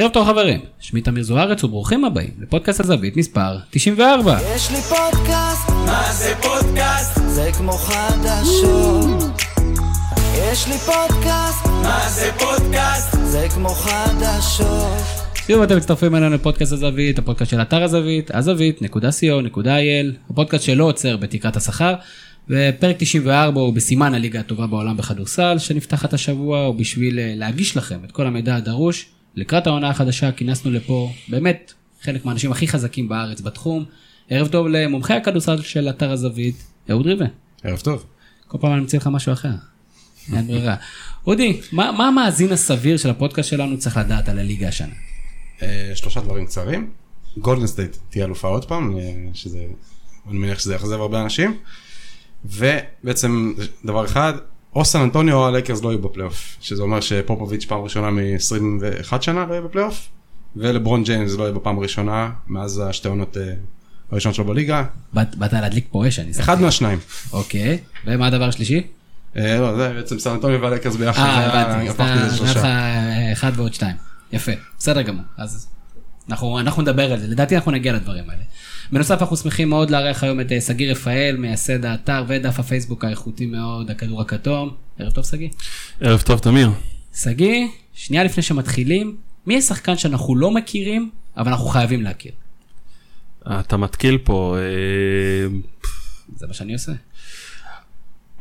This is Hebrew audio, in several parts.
ערב טוב חברים, שמי תמיר זוארץ וברוכים הבאים לפודקאסט הזווית מספר 94. יש לי פודקאסט, מה זה פודקאסט? זה כמו חדשות. יש לי פודקאסט, מה זה פודקאסט? זה כמו חדשות. שוב אתם מצטרפים אלינו לפודקאסט הזווית, הפודקאסט של אתר הזווית, הזווית.co.il, הפודקאסט שלא עוצר בתקרת השכר. ופרק 94 הוא בסימן הליגה הטובה בעולם בכדורסל שנפתחת השבוע, ובשביל אה, להגיש לכם את כל המידע הדרוש, לקראת העונה החדשה כינסנו לפה באמת חלק מהאנשים הכי חזקים בארץ בתחום. ערב טוב למומחי הכדורסל של אתר הזווית, אהוד ריבן. ערב טוב. כל פעם אני מציע לך משהו אחר. אין ברירה. אודי, מה, מה המאזין הסביר של הפודקאסט שלנו צריך לדעת על הליגה השנה? אה, שלושה דברים קצרים. גולדן סטייט תהיה אלופה עוד פעם, אה, שזה, אני מניח שזה יאכזב הרבה אנשים. ובעצם דבר אחד, או סן אנטוניו או הלייקרס לא יהיו בפלייאוף, שזה אומר שפופוביץ' פעם ראשונה מ-21 שנה לא יהיה בפלייאוף, ולברון ג'יינס לא יהיה בפעם הראשונה מאז השתי עונות אה, הראשון שלו בליגה. באת להדליק פה אש, אני אחד מהשניים. אוקיי, ומה הדבר השלישי? אה, לא, זה בעצם סן אנטוניו והלייקרס ביחד, אה, הבנתי, הפכת לזה. אה, אחד ועוד שתיים. יפה, בסדר גמור. אז אנחנו נדבר על זה, לדעתי אנחנו נגיע לדברים האלה. בנוסף אנחנו שמחים מאוד לארח היום את אה, שגיא רפאל, מייסד האתר ודף הפייסבוק האיכותי מאוד, הכדור הכתום. ערב טוב שגיא. ערב טוב תמיר. שגיא, שנייה לפני שמתחילים, מי השחקן שאנחנו לא מכירים, אבל אנחנו חייבים להכיר? אתה מתקיל פה. אה, זה מה שאני עושה.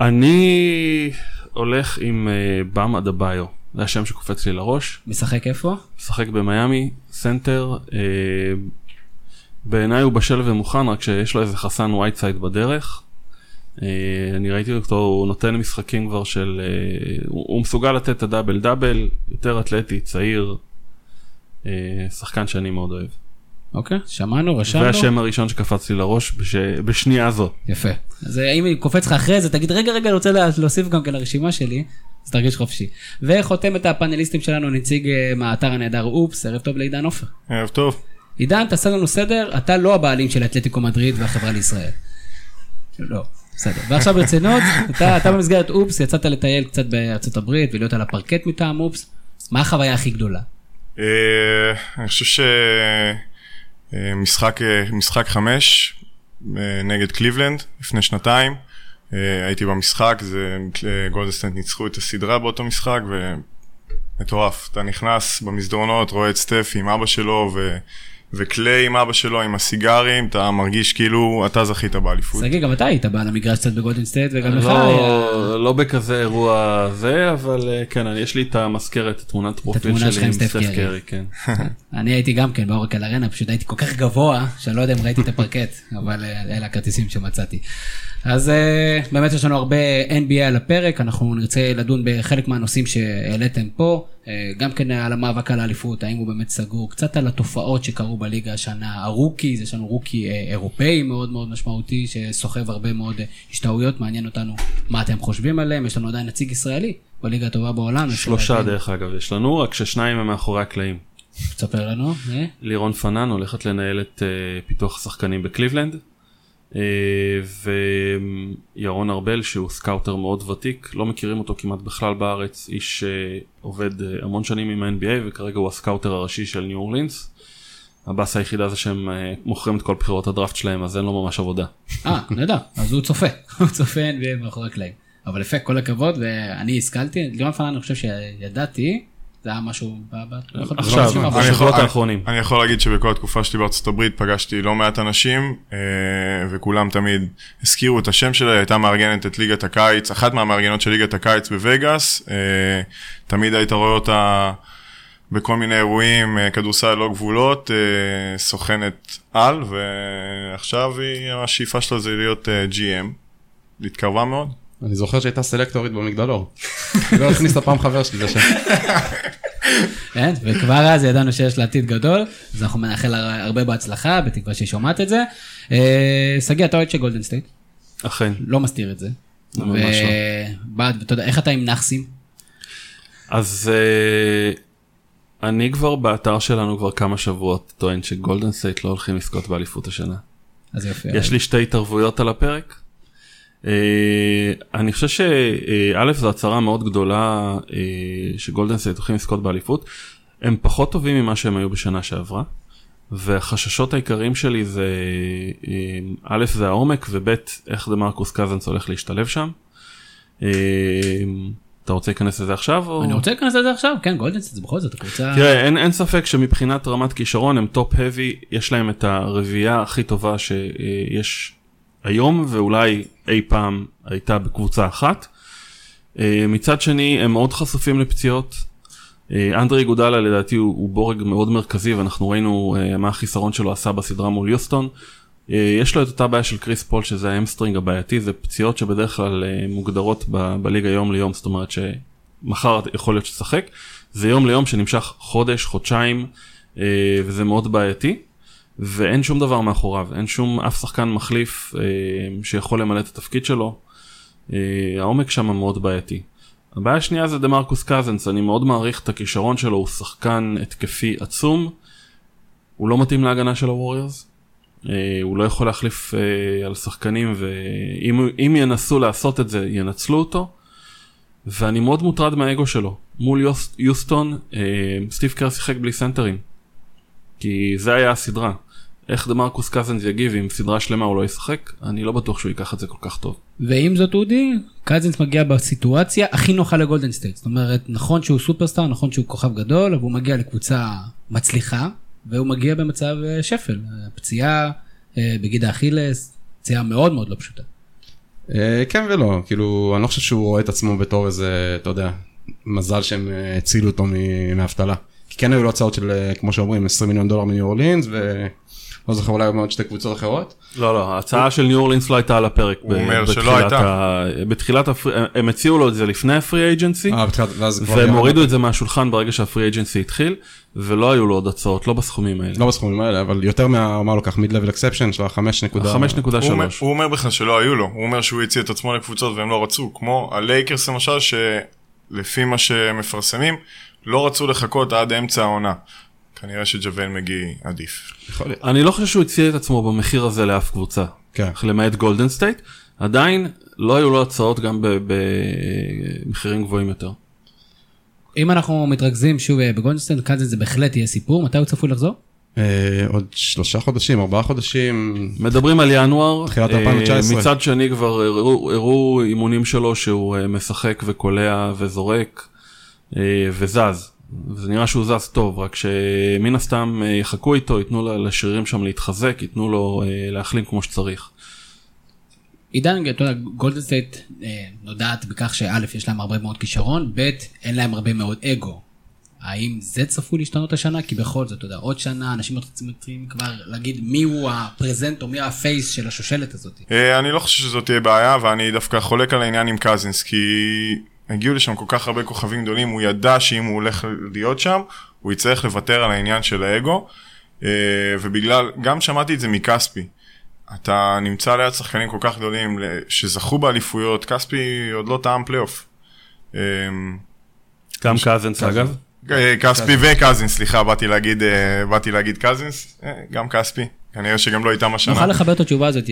אני הולך עם אה, באם אדבאיו. זה השם שקופץ לי לראש. משחק איפה? משחק במיאמי, סנטר. בעיניי הוא בשל ומוכן, רק שיש לו איזה חסן וייטסייד בדרך. אה, אני ראיתי אותו, הוא נותן משחקים כבר של... אה, הוא, הוא מסוגל לתת את הדאבל דאבל, יותר אתלטי, צעיר. אה, שחקן שאני מאוד אוהב. אוקיי, שמענו, זה רשמנו. השם הראשון שקפץ לי לראש בש... בשנייה זאת. יפה. אז אם אני קופץ לך אחרי זה, תגיד, רגע, רגע, אני רוצה לה- להוסיף גם כן לרשימה שלי, אז תרגיש חופשי. וחותם את הפאנליסטים שלנו, נציג מהאתר הנהדר אופס, ערב טוב לעידן עופר. ערב טוב. עידן, תעשה לנו סדר, אתה לא הבעלים של אתלטיקו מדריד והחברה לישראל. לא, בסדר. ועכשיו ברצינות, אתה, אתה במסגרת הופס, יצאת לטייל קצת בארצות הברית ולהיות על הפרקט מטעם הופס, מה החוויה הכי גדולה? אה, אני חושב שמשחק משחק חמש אה, נגד קליבלנד לפני שנתיים. אה, הייתי במשחק, זה אה, גולדן סטייט ניצחו את הסדרה באותו משחק ומטורף. אתה נכנס במסדרונות, רואה את סטף עם אבא שלו ו... וקליי עם אבא שלו עם הסיגרים, אתה מרגיש כאילו אתה זכית באליפות. שגיא, גם אתה היית בעל המגרש קצת בגולדן סטייט וגם לך היה... לא, לא בכזה אירוע זה, אבל אה, כן, אני- יש לי את המזכרת, את תמונת פרופיל שלי עם סטף סטף קרי. קרי, כן. אני הייתי גם כן באורקל ארינה, פשוט הייתי כל כך גבוה, שאני לא יודע אם ראיתי את הפרקט, אבל אה, אלה הכרטיסים שמצאתי. אז אה, באמת יש לנו הרבה NBA על הפרק, אנחנו נרצה לדון בחלק מהנושאים שהעליתם פה, אה, גם כן על המאבק על האליפות, האם הוא באמת סגור, קצת על התופעות שקרו בליגה השנה, הרוקיז, יש לנו rookie אה, אירופאי מאוד מאוד משמעותי, שסוחב הרבה מאוד השתהויות, מעניין אותנו מה אתם חושבים עליהם, יש לנו עדיין נציג ישראלי בליגה הטובה בעולם. שלושה. דרך אגב יש לנו, רק ששניים הם מאחורי הקלעים. תספר לנו. אה? לירון פנן הולכת לנהל את פיתוח השחקנים בקליבלנד. אה, וירון ארבל שהוא סקאוטר מאוד ותיק, לא מכירים אותו כמעט בכלל בארץ, איש אה, עובד אה, המון שנים עם ה-NBA וכרגע הוא הסקאוטר הראשי של ניו אורלינס. הבאסה היחידה זה שהם אה, מוכרים את כל בחירות הדראפט שלהם אז אין לו ממש עבודה. אה, נהדר, אז הוא צופה, הוא צופה NBA מאחורי הקלעים. אבל יפה, כל הכבוד, ואני השכלתי, לירון פנן אני חושב שידעתי, זה היה משהו... עכשיו, יכול- בשבועות האחרונים. אני יכול להגיד שבכל התקופה שלי בארצות הברית פגשתי לא מעט אנשים, אה, וכולם תמיד הזכירו את השם שלה, היא הייתה מארגנת את ליגת הקיץ, אחת מהמארגנות של ליגת הקיץ בווגאס, אה, תמיד היית רואה אותה בכל מיני אירועים, אה, כדורסל לא גבולות, סוכנת על, ועכשיו היא, השאיפה שלה זה להיות GM, התקרבה מאוד. אני זוכר שהייתה סלקטורית במגדלור. לא הכניסה פעם חבר שלי לשם. כן, וכבר אז ידענו שיש לה עתיד גדול, אז אנחנו נאחל לה הרבה בהצלחה, בתקווה שהיא שומעת את זה. אה, שגיא, אתה אוהד של גולדן סטייט, אכן. לא מסתיר את זה. ממש לא. ובא, ואתה יודע, איך אתה עם נאחסים? אז אה, אני כבר באתר שלנו כבר כמה שבועות טוען שגולדן סטייט לא הולכים לזכות באליפות השנה. אז יופי. יש לי שתי התערבויות על הפרק. אה, אני חושב שא' זו הצהרה מאוד גדולה אה, שגולדן סטייט הולכים לזכות באליפות. הם פחות טובים ממה שהם היו בשנה שעברה, והחששות העיקריים שלי זה, אה, א', זה העומק, וב', איך דמרקוס קאזנס הולך להשתלב שם. אה, אתה רוצה להיכנס לזה עכשיו? או... אני רוצה להיכנס לזה עכשיו, כן, גולדן סטייט זה בכל זאת הקבוצה... תראה, אין, אין ספק שמבחינת רמת כישרון הם top heavy, יש להם את הרביעייה הכי טובה שיש היום, ואולי אי פעם הייתה בקבוצה אחת. אה, מצד שני, הם מאוד חשופים לפציעות. אה, אנדרה איגודלה לדעתי הוא, הוא בורג מאוד מרכזי, ואנחנו ראינו אה, מה החיסרון שלו עשה בסדרה מול יוסטון. יש לו את אותה בעיה של קריס פול שזה ה hamstring הבעייתי זה פציעות שבדרך כלל מוגדרות בליגה יום ליום זאת אומרת שמחר יכול להיות שתשחק זה יום ליום שנמשך חודש חודשיים וזה מאוד בעייתי ואין שום דבר מאחוריו אין שום אף שחקן מחליף שיכול למלא את התפקיד שלו העומק שם מאוד בעייתי. הבעיה השנייה זה דה מרקוס קזנס אני מאוד מעריך את הכישרון שלו הוא שחקן התקפי עצום הוא לא מתאים להגנה של הווריורס אה, הוא לא יכול להחליף אה, על שחקנים ואם ינסו לעשות את זה ינצלו אותו. ואני מאוד מוטרד מהאגו שלו מול יוס, יוסטון אה, סטיב קר שיחק בלי סנטרים. כי זה היה הסדרה. איך דמרקוס קאזנס יגיב אם סדרה שלמה הוא לא ישחק אני לא בטוח שהוא ייקח את זה כל כך טוב. ועם זאת אודי קזנס מגיע בסיטואציה הכי נוחה לגולדן סטייט זאת אומרת נכון שהוא סופרסטאר נכון שהוא כוכב גדול אבל הוא מגיע לקבוצה מצליחה והוא מגיע במצב שפל פציעה בגיד האכילס פציעה מאוד מאוד לא פשוטה. כן ולא כאילו אני לא חושב שהוא רואה את עצמו בתור איזה אתה יודע מזל שהם הצילו אותו מאבטלה. כי כן היו לו הצעות של כמו שאומרים 20 מיליון דולר מניו אורלינס לא זוכר אולי עוד שתי קבוצות אחרות. לא לא ההצעה של ניו אורלינס לא הייתה על הפרק. הוא אומר שלא הייתה. בתחילת הם הציעו לו את זה לפני הפרי אייג'נסי. והם הורידו את זה מהשולחן ברגע שה free agency התחיל ולא היו לו עוד הצעות לא בסכומים האלה. לא בסכומים האלה אבל יותר מה-, נאמר לו כך, mid-level exception של ה-5.3. הוא אומר בכלל שלא היו לו הוא אומר שהוא הציע את עצמו לקבוצות והם לא רצו כמו הלייקרס למשל שלפי מה שמפרסמים לא רצו לחכות עד אמצע העונה. כנראה שג'אוויל מגי עדיף. אני לא חושב שהוא הציע את עצמו במחיר הזה לאף קבוצה. כן. למעט גולדן סטייט. עדיין לא היו לו הצעות גם במחירים גבוהים יותר. אם אנחנו מתרכזים שוב בגולדן סטייט, קאזנס זה בהחלט יהיה סיפור, מתי הוא צפוי לחזור? עוד שלושה חודשים, ארבעה חודשים. מדברים על ינואר. תחילת 2019. מצד שני כבר הראו אימונים שלו שהוא משחק וקולע וזורק וזז. זה נראה שהוא זז טוב, רק שמן הסתם יחכו איתו, ייתנו לשרירים שם להתחזק, ייתנו לו להחלים כמו שצריך. עידן, אתה יודע, גולדן סטייט נודעת בכך שא' יש להם הרבה מאוד כישרון, ב' אין להם הרבה מאוד אגו. האם זה צפוי להשתנות השנה? כי בכל זאת, אתה יודע, עוד שנה אנשים מתחילים כבר להגיד מי הוא ה present או מי ה face של השושלת הזאת. אני לא חושב שזאת תהיה בעיה, ואני דווקא חולק על העניין עם קזינס, כי... הגיעו לשם כל כך הרבה כוכבים גדולים, הוא ידע שאם הוא הולך להיות שם, הוא יצטרך לוותר על העניין של האגו, ובגלל, גם שמעתי את זה מכספי. אתה נמצא ליד שחקנים כל כך גדולים שזכו באליפויות, כספי עוד לא טעם פלייאוף. גם קזינס אגב? כספי וקזינס, סליחה, באתי להגיד, באתי להגיד קזינס, גם כספי. כנראה שגם לא איתם השנה. נוכל לחבר את התשובה הזאת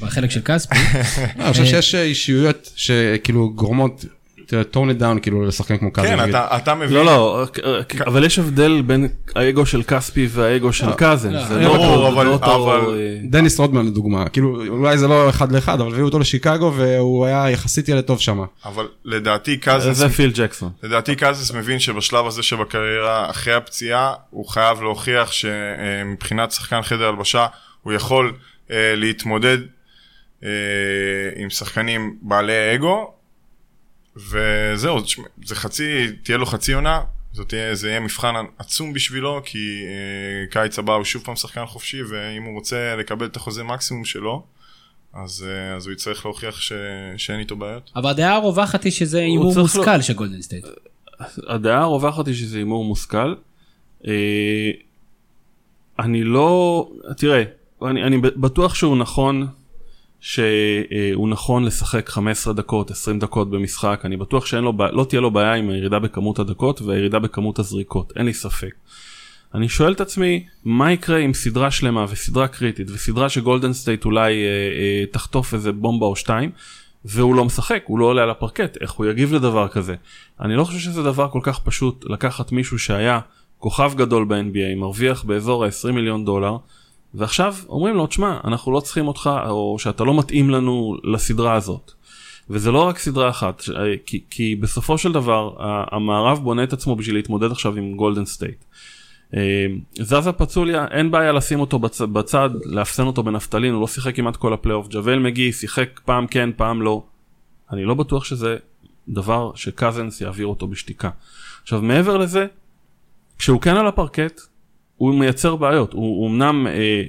בחלק של כספי. אני חושב שיש אישיויות שכאילו גורמות tone it down כאילו לשחקן כמו קאזנס. כן, אתה, אתה מבין. לא, לא, אבל יש הבדל בין האגו של כספי והאגו של קאזן. זה לא ברור, אבל... דניס רודמן לדוגמה, כאילו אולי זה לא אחד לאחד, אבל הביאו אותו לשיקגו והוא היה יחסית ילד טוב שם. אבל לדעתי קאזנס... זה פיל ג'קסון. לדעתי קאזנס מבין שבשלב הזה שבקריירה, אחרי הפציעה, הוא חייב להוכיח שמבחינת שחקן חדר הלבשה, הוא יכול להתמודד עם שחקנים בעלי אגו. וזהו, זה חצי, תהיה לו חצי עונה, זאת תהיה, זה יהיה מבחן עצום בשבילו, כי אה, קיץ הבא הוא שוב פעם שחקן חופשי, ואם הוא רוצה לקבל את החוזה מקסימום שלו, אז, אה, אז הוא יצטרך להוכיח ש, שאין איתו בעיות. אבל הדעה הרווחת היא שזה הימור מושכל לא... של גולדן סטייט. הדעה הרווחת היא שזה הימור מושכל. אה, אני לא, תראה, אני, אני בטוח שהוא נכון. שהוא נכון לשחק 15 דקות 20 דקות במשחק אני בטוח שאין לו לא תהיה לו בעיה עם הירידה בכמות הדקות והירידה בכמות הזריקות אין לי ספק. אני שואל את עצמי מה יקרה עם סדרה שלמה וסדרה קריטית וסדרה שגולדן סטייט אולי אה, אה, תחטוף איזה בומבה או שתיים והוא לא משחק הוא לא עולה על הפרקט איך הוא יגיב לדבר כזה. אני לא חושב שזה דבר כל כך פשוט לקחת מישהו שהיה כוכב גדול ב-NBA, מרוויח באזור ה-20 מיליון דולר, ועכשיו אומרים לו, תשמע, אנחנו לא צריכים אותך, או שאתה לא מתאים לנו לסדרה הזאת. וזה לא רק סדרה אחת, כי, כי בסופו של דבר המערב בונה את עצמו בשביל להתמודד עכשיו עם גולדן סטייט. אה, זאזא פאצ'וליה אין בעיה לשים אותו בצ... בצד לאפסן אותו בנפטלין הוא לא שיחק כמעט כל הפלייאוף ג'אוויל מגי שיחק פעם כן פעם לא. אני לא בטוח שזה דבר שקזנס יעביר אותו בשתיקה. עכשיו מעבר לזה כשהוא כן על הפרקט הוא מייצר בעיות. הוא, אמנם אה,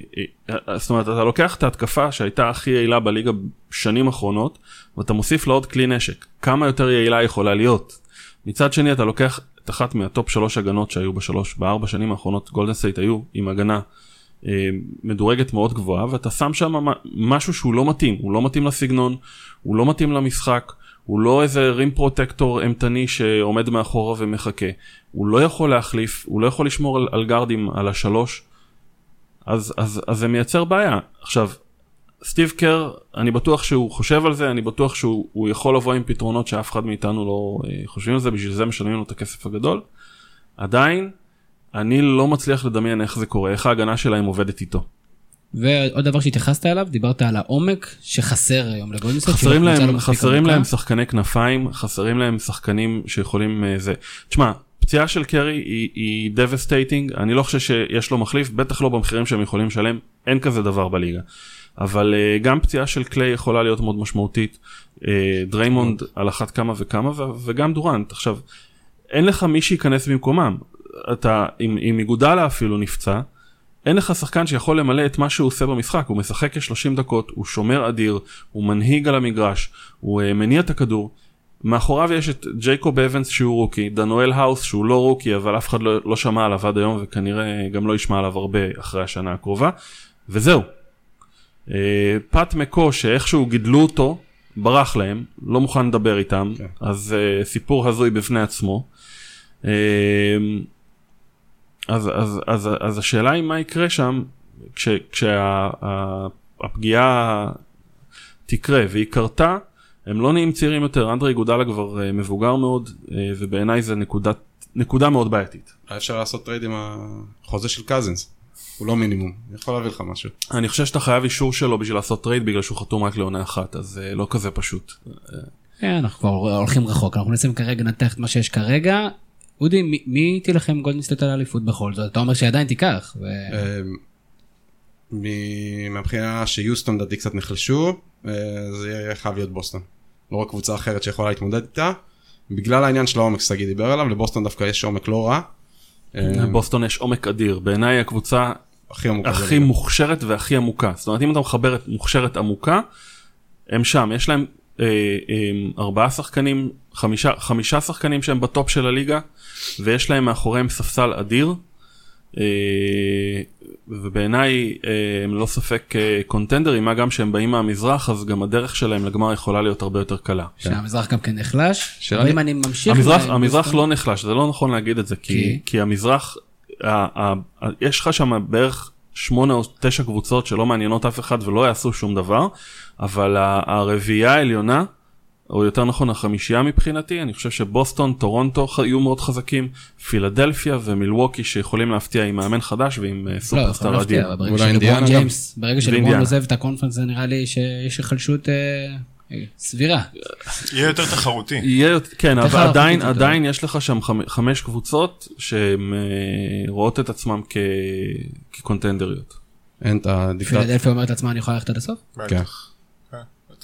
אה, זאת אומרת אתה לוקח את ההתקפה שהייתה הכי יעילה בליגה שנים אחרונות ואתה מוסיף לה עוד כלי נשק. כמה יותר יעילה יכולה להיות. מצד שני אתה לוקח את אחת מה top שלוש הגנות שהיו בשלוש, בארבע שנים האחרונות גולדן סטייט היו עם הגנה אה, מדורגת מאוד גבוהה ואתה שם שם מישהו שהוא לא מתאים, הוא לא מתאים לסגנון, הוא לא מתאים למשחק, הוא לא איזה rim protector אימתני שעומד מאחורה ומחכה, הוא לא יכול להחליף, הוא לא יכול לשמור על, על גארדים על השלוש, אז, אז, אז זה מייצר בעיה. עכשיו, סטיב קר, אני בטוח שהוא חושב על זה, אני בטוח שהוא יכול לבוא עם פתרונות שאף אחד מאיתנו לא אה, חושבים על זה, בשביל זה משלמים לו את הכסף הגדול. עדיין, אני לא מצליח לדמיין איך זה קורה, איך ההגנה שלהם עובדת איתו. ועוד דבר שהתייחסת אליו, דיברת על העומק שחסר היום לגולדנסט. חסרים להם, חסרים להם שחקני כנפיים, חסרים להם שחקנים שיכולים אה, זה. תשמע, פציעה של קרי היא, היא devastating, אני לא חושב שיש לו מחליף, בטח לא במחירים שהם יכולים לשלם, אין כזה דבר בליגה. אבל אה, גם פציעה של קליי יכולה להיות מאוד משמעותית. אה, דריימונד על אחת כמה וכמה וגם דורנט. עכשיו, אין לך מי שייכנס במקומם. אתה, אם, אם איגודאלה אפילו נפצע, אין לך שחקן שיכול למלא את מה שהוא עושה במשחק, הוא משחק כ-30 דקות, הוא שומר אדיר, הוא מנהיג על המגרש, הוא אה, מניע את הכדור. מאחוריו יש את ג'ייקוב אבנס שהוא rookie, דנואל האוס שהוא לא rookie אבל אף אחד לא, לא שמע עליו עד היום וכנראה גם לא ישמע עליו הרבה אחרי השנה הקרובה, וזהו, אה, פט מקאו שאיכשהו גידלו אותו, ברח להם, לא מוכן לדבר איתם, כן. אז אה, סיפור הזוי בפני עצמו. אה, אז, אז, אז, אז השאלה היא מה יקרה שם כשהפציעה כשה, תקרה והיא קרתה, הם לא נהיים צעירים יותר, אנדרה איגודאלה כבר אה, מבוגר מאוד אה, ובעיניי זה נקודה, נקודה מאוד בעייתית. אפשר לעשות טרייד עם החוזה של קזינס. הוא לא מינימום, אני יכול להביא לך משהו. אני חושב שאתה חייב אישור שלו בשביל לעשות טרייד בגלל שהוא חתום רק לעונה אחת, אז אה, לא כזה פשוט. כן, אנחנו כבר הולכים רחוק, אנחנו מנסים כרגע לנתח את מה שיש כרגע. אודי, מי, מי תילחם בגולדן סטייט על האליפות בכל זאת? אתה אומר שעדיין תיקח. ו... אמ, מהבחינה שיוסטון דעתי קצת נחלשו, זה יהיה חייב להיות בוסטון. לא רק קבוצה אחרת שיכולה להתמודד איתה. בגלל העניין של העומק שגיא דיבר עליו, לבוסטון דווקא יש עומק לא רע. לבוסטון יש עומק אדיר, בעיניי הקבוצה הכי, הכי מוכשרת והכי עמוקה. זאת אומרת אם אתה מחבר את מוכשרת עמוקה, הם שם, יש להם אה, אה, ארבעה שחקנים, חמישה, חמישה שחקנים שהם בטופ של הליגה, ויש להם מאחוריהם ספסל אדיר. אה, ובעיניי אה, הם לא ספק אה, קונטנדרים, מה גם שהם באים מהמזרח, אז גם הדרך שלהם לגמר יכולה להיות הרבה יותר קלה. שהמזרח גם כן נחלש, אבל אם אני ממשיך... המזרח, המזרח לא נחלש, זה לא נכון להגיד את זה, כי, כי המזרח, ה, ה, ה, יש לך שם בערך שמונה או תשע קבוצות שלא מעניינות אף אחד ולא יעשו שום דבר, אבל הרביעייה העליונה, או יותר נכון החמישייה מבחינתי, אני חושב שבוסטון, טורונטו יהיו מאוד חזקים, פילדלפיה ומילווקי שיכולים להפתיע עם מאמן חדש ועם אה, סופרסטאר אדיר. ברגע שלברון עוזב את הקונפרנס זה נראה לי שיש היחלשות אה, אה, סבירה. יהיה יותר תחרותי. יהיה, כן, אבל עדיין, עדיין יש לך שם חמש קבוצות שהן רואות את עצמם כקונטנדריות. אין את הדיקטט... פילדלפיה אומרת לעצמה אני יכולה ללכת עד הסוף? כן.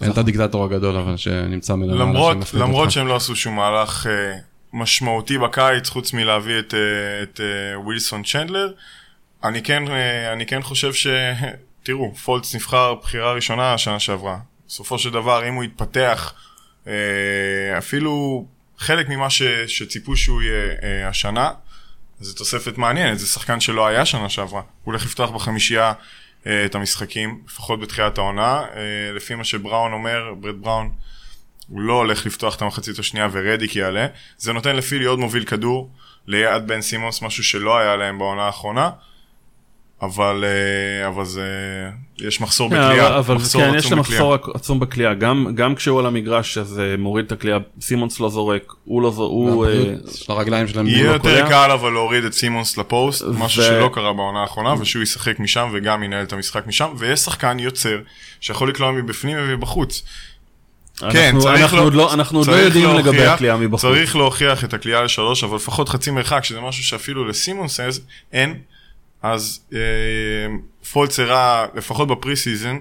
אין את הדיקטטור הגדול אבל שנמצא מלמעלה. למרות, למרות שהם לא עשו שום מהלך אה, משמעותי בקיץ חוץ מלהביא את, אה, את אה, ווילסון צ'נדלר, אני כן, אני כן חושב ש... תראו, פולץ נבחר בחירה ראשונה השנה שעברה. בסופו של דבר אם הוא יתפתח אפילו חלק ממה ש, שציפו שהוא יהיה השנה, זו תוספת מעניינת, זה שחקן שלא היה שנה שעברה. הוא הולך לפתוח בחמישייה את המשחקים, לפחות בתחילת העונה. אה, לפי מה שבראון אומר, ברד בראון, הוא לא הולך לפתוח את המחצית השנייה ורדיק יעלה. זה נותן לפילי עוד מוביל כדור ליד בן סימוס, משהו שלא היה להם בעונה האחרונה. אבל, אה, אבל זה, יש מחסור כן, בכלייה, אבל- אבל מחסור כן, יש עצום בכלייה. מחסור עצום בכלייה, גם גם כשהוא על המגרש אז אה, מוריד את הכלייה, סימונס לא זורק, הוא לא זורק, הוא... אה, של הרגליים שלהם. יהיה לא יותר. קל אבל להוריד את סימונס לפוסט, משהו ו- שלא קרה בעונה האחרונה, ושהוא ישחק משם וגם ינהל את המשחק משם, ויש שחקן יוצר שיכול לקלוע מבפנים ומבחוץ. כן, אנחנו- צריך עוד לא- אנחנו עוד לא יודעים להוכיח- לגבי הקליעה מבחוץ. צריך להוכיח את הקליעה לשלוש, אבל לפחות חצי מרחק, שזה משהו שאפילו לסימונס אז אין, אז אה, פולץ הראה, לפחות ב pre-season,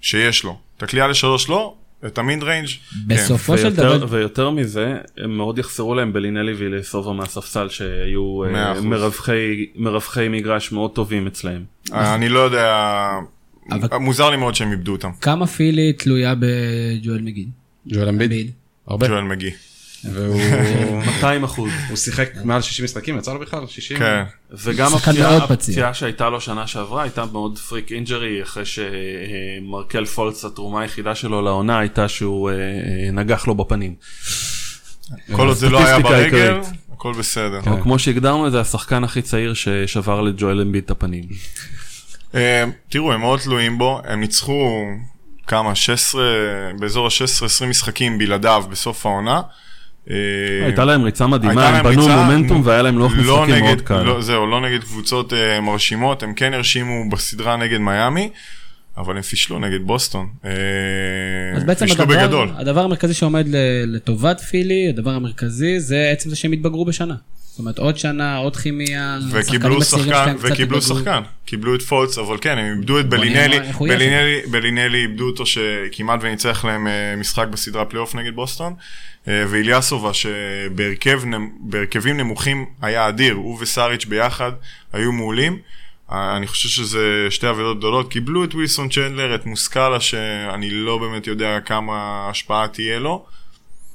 שיש לו. את הקליעה לשלוש לא, את ה mid-range כן. בסופו של ויותר, דבר, ויותר מזה, הם מאוד יחסרו להם בלינלי ואיליאסובה מהספסל שהיו אה. מרווחי, מרווחי מגרש מאוד טובים אצלהם. אה, אני לא יודע, אבל- מוזר לי מאוד שהם איבדו אותם, כמה פילי תלויה בג'ואל מגיד? ג'ואל אמביד. אמביד. הרבה. ג'ואל מגי. והוא 200 אחוז. הוא שיחק מעל 60 משחקים, יצא לו בכלל? 60? כן. וגם הפציעה, שהייתה לו שנה שעברה הייתה מאוד freak injury אחרי שמרקל פולץ התרומה היחידה שלו לעונה הייתה שהוא אה, נגח לו בפנים. כל עוד זה לא היה ברגל. הכל בסדר. או כמו שהגדרנו זה השחקן הכי צעיר ששבר לג'ואל אמביד את הפנים. אה, תראו, הם מאוד תלויים בו, הם ניצחו כמה, 16, באזור ה-16-20 משחקים בלעדיו בסוף העונה. אה, הייתה להם ריצה מדהימה, הם בנו מומנטום והיה להם לוח לא משחקים מאוד קל. לא, זהו, לא נגד קבוצות אה, מרשימות, הם כן הרשימו בסדרה נגד מיאמי, אבל הם פישלו נגד בוסטון. אה, אז בעצם פישלו הדבר, בגדול. הדבר המרכזי שעומד לטובת פילי, הדבר המרכזי זה עצם זה שהם התבגרו בשנה. זאת אומרת עוד שנה, עוד כימיה, וקיבלו שחקן, וקיבלו. שחקן, קיבלו את פולץ, אבל כן, הם איבדו את בלינלי, בלינלי, בלינלי איבדו אותו שכמעט וניצח להם אה, משחק בסדרה פלייאוף נגד בוסטון, אה, ואיליאסובה שבהרכב, נמ- בהרכבים נמוכים היה אדיר, הוא וסאריץ' ביחד היו מעולים. אה, אני חושב שזה שתי אבדות גדולות, קיבלו את ווילסון צ'נדלר, את מוסקאלה, שאני לא באמת יודע כמה השפעה תהיה לו.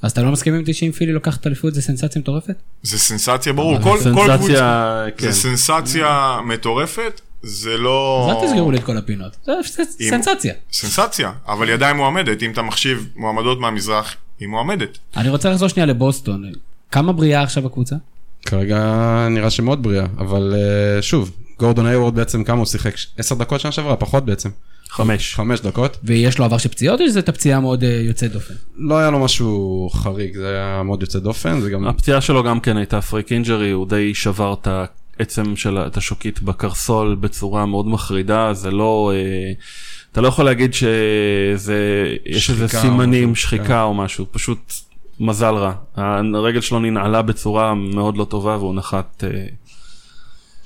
אז אתה לא מסכים עם אותי שאם פילי לוקחת אליפות זה סנסציה מטורפת? זה סנסציה, ברור, כל, כל קבוצה, סנסציה, כן. זה סנסציה מטורפת, זה לא... אז אל תסגרו לי את כל הפינות. זה זה סנסציה. סנסציה, אבל היא עדיין מועמדת, אם אתה מחשיב מועמדות מהמזרח, היא מועמדת. אני רוצה לחזור שנייה לבוסטון. כמה בריאה עכשיו הקבוצה? כרגע נראה שמאוד בריאה, אבל אה, שוב, גורדון היוורד בעצם כמה הוא שיחק? 10 דקות שנה שעברה, פחות בעצם. חמש. 5 דקות. ויש לו עבר של פציעות או שזה את הפציעה מאוד אה, יוצאת דופן? לא היה לו משהו חריג, זה היה מאוד יוצא דופן, זה גם... הפציעה שלו גם כן הייתה freak injury, הוא די שבר את העצם של את השוקית בקרסול בצורה מאוד מחרידה, זה לא... אה, אתה לא יכול להגיד שזה... יש איזה או סימנים, משהו, שחיקה או משהו, פשוט מזל רע. הרגל שלו ננעלה בצורה מאוד לא טובה והוא נחת... אה,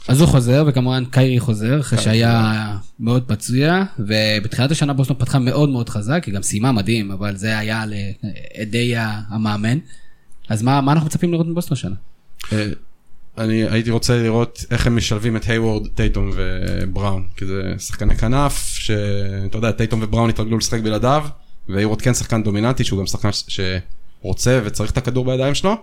אז הוא חוזר, וכמובן קיירי חוזר, אחרי שהיה מאוד פצוע, ובתחילת השנה בוסטון פתחה מאוד מאוד חזק, היא גם סיימה מדהים, אבל זה היה בלעדיהם אמנם. אז מה, מה אנחנו מצפים לראות מבוסטון השנה? אה, אני הייתי רוצה לראות איך הם משלבים את היוורד, טייטום ובראון, כי זה שחקני כנף, שאתה יודע, טייטום ובראון התרגלו לשחק בלעדיו, והיוורד כן שחקן דומיננטי, שהוא גם שחקן שרוצה וצריך את הכדור בידיים שלו.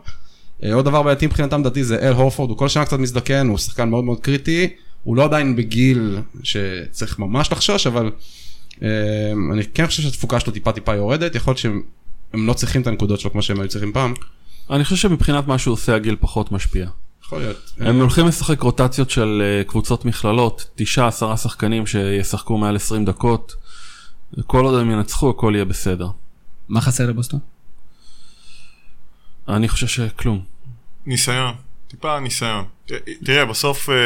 אה, עוד דבר בעייתי מבחינתם דעתי זה אל הורפורד, הוא כל שנה קצת מזדקן, הוא שחקן מאוד מאוד קריטי, הוא לא עדיין בגיל שצריך ממש לחשוש, אבל אה, אני כן חושב שהתפוקה שלו טיפה טיפה יורדת, יכול להיות שהם הם לא צריכים את הנקודות שלו כמו שהם היו צריכים פעם. אני חושב שמבחינת מה שהוא עושה הגיל פחות משפיע. יכול להיות. הם הולכים לשחק רוטציות של אה, קבוצות מכללות, תשעה עשרה שחקנים שישחקו מעל 20 דקות. כל עוד הם ינצחו הכל יהיה בסדר. מה חסר לבוסטון? אני חושב שכלום. ניסיון, טיפה ניסיון. תראה, בסוף אה,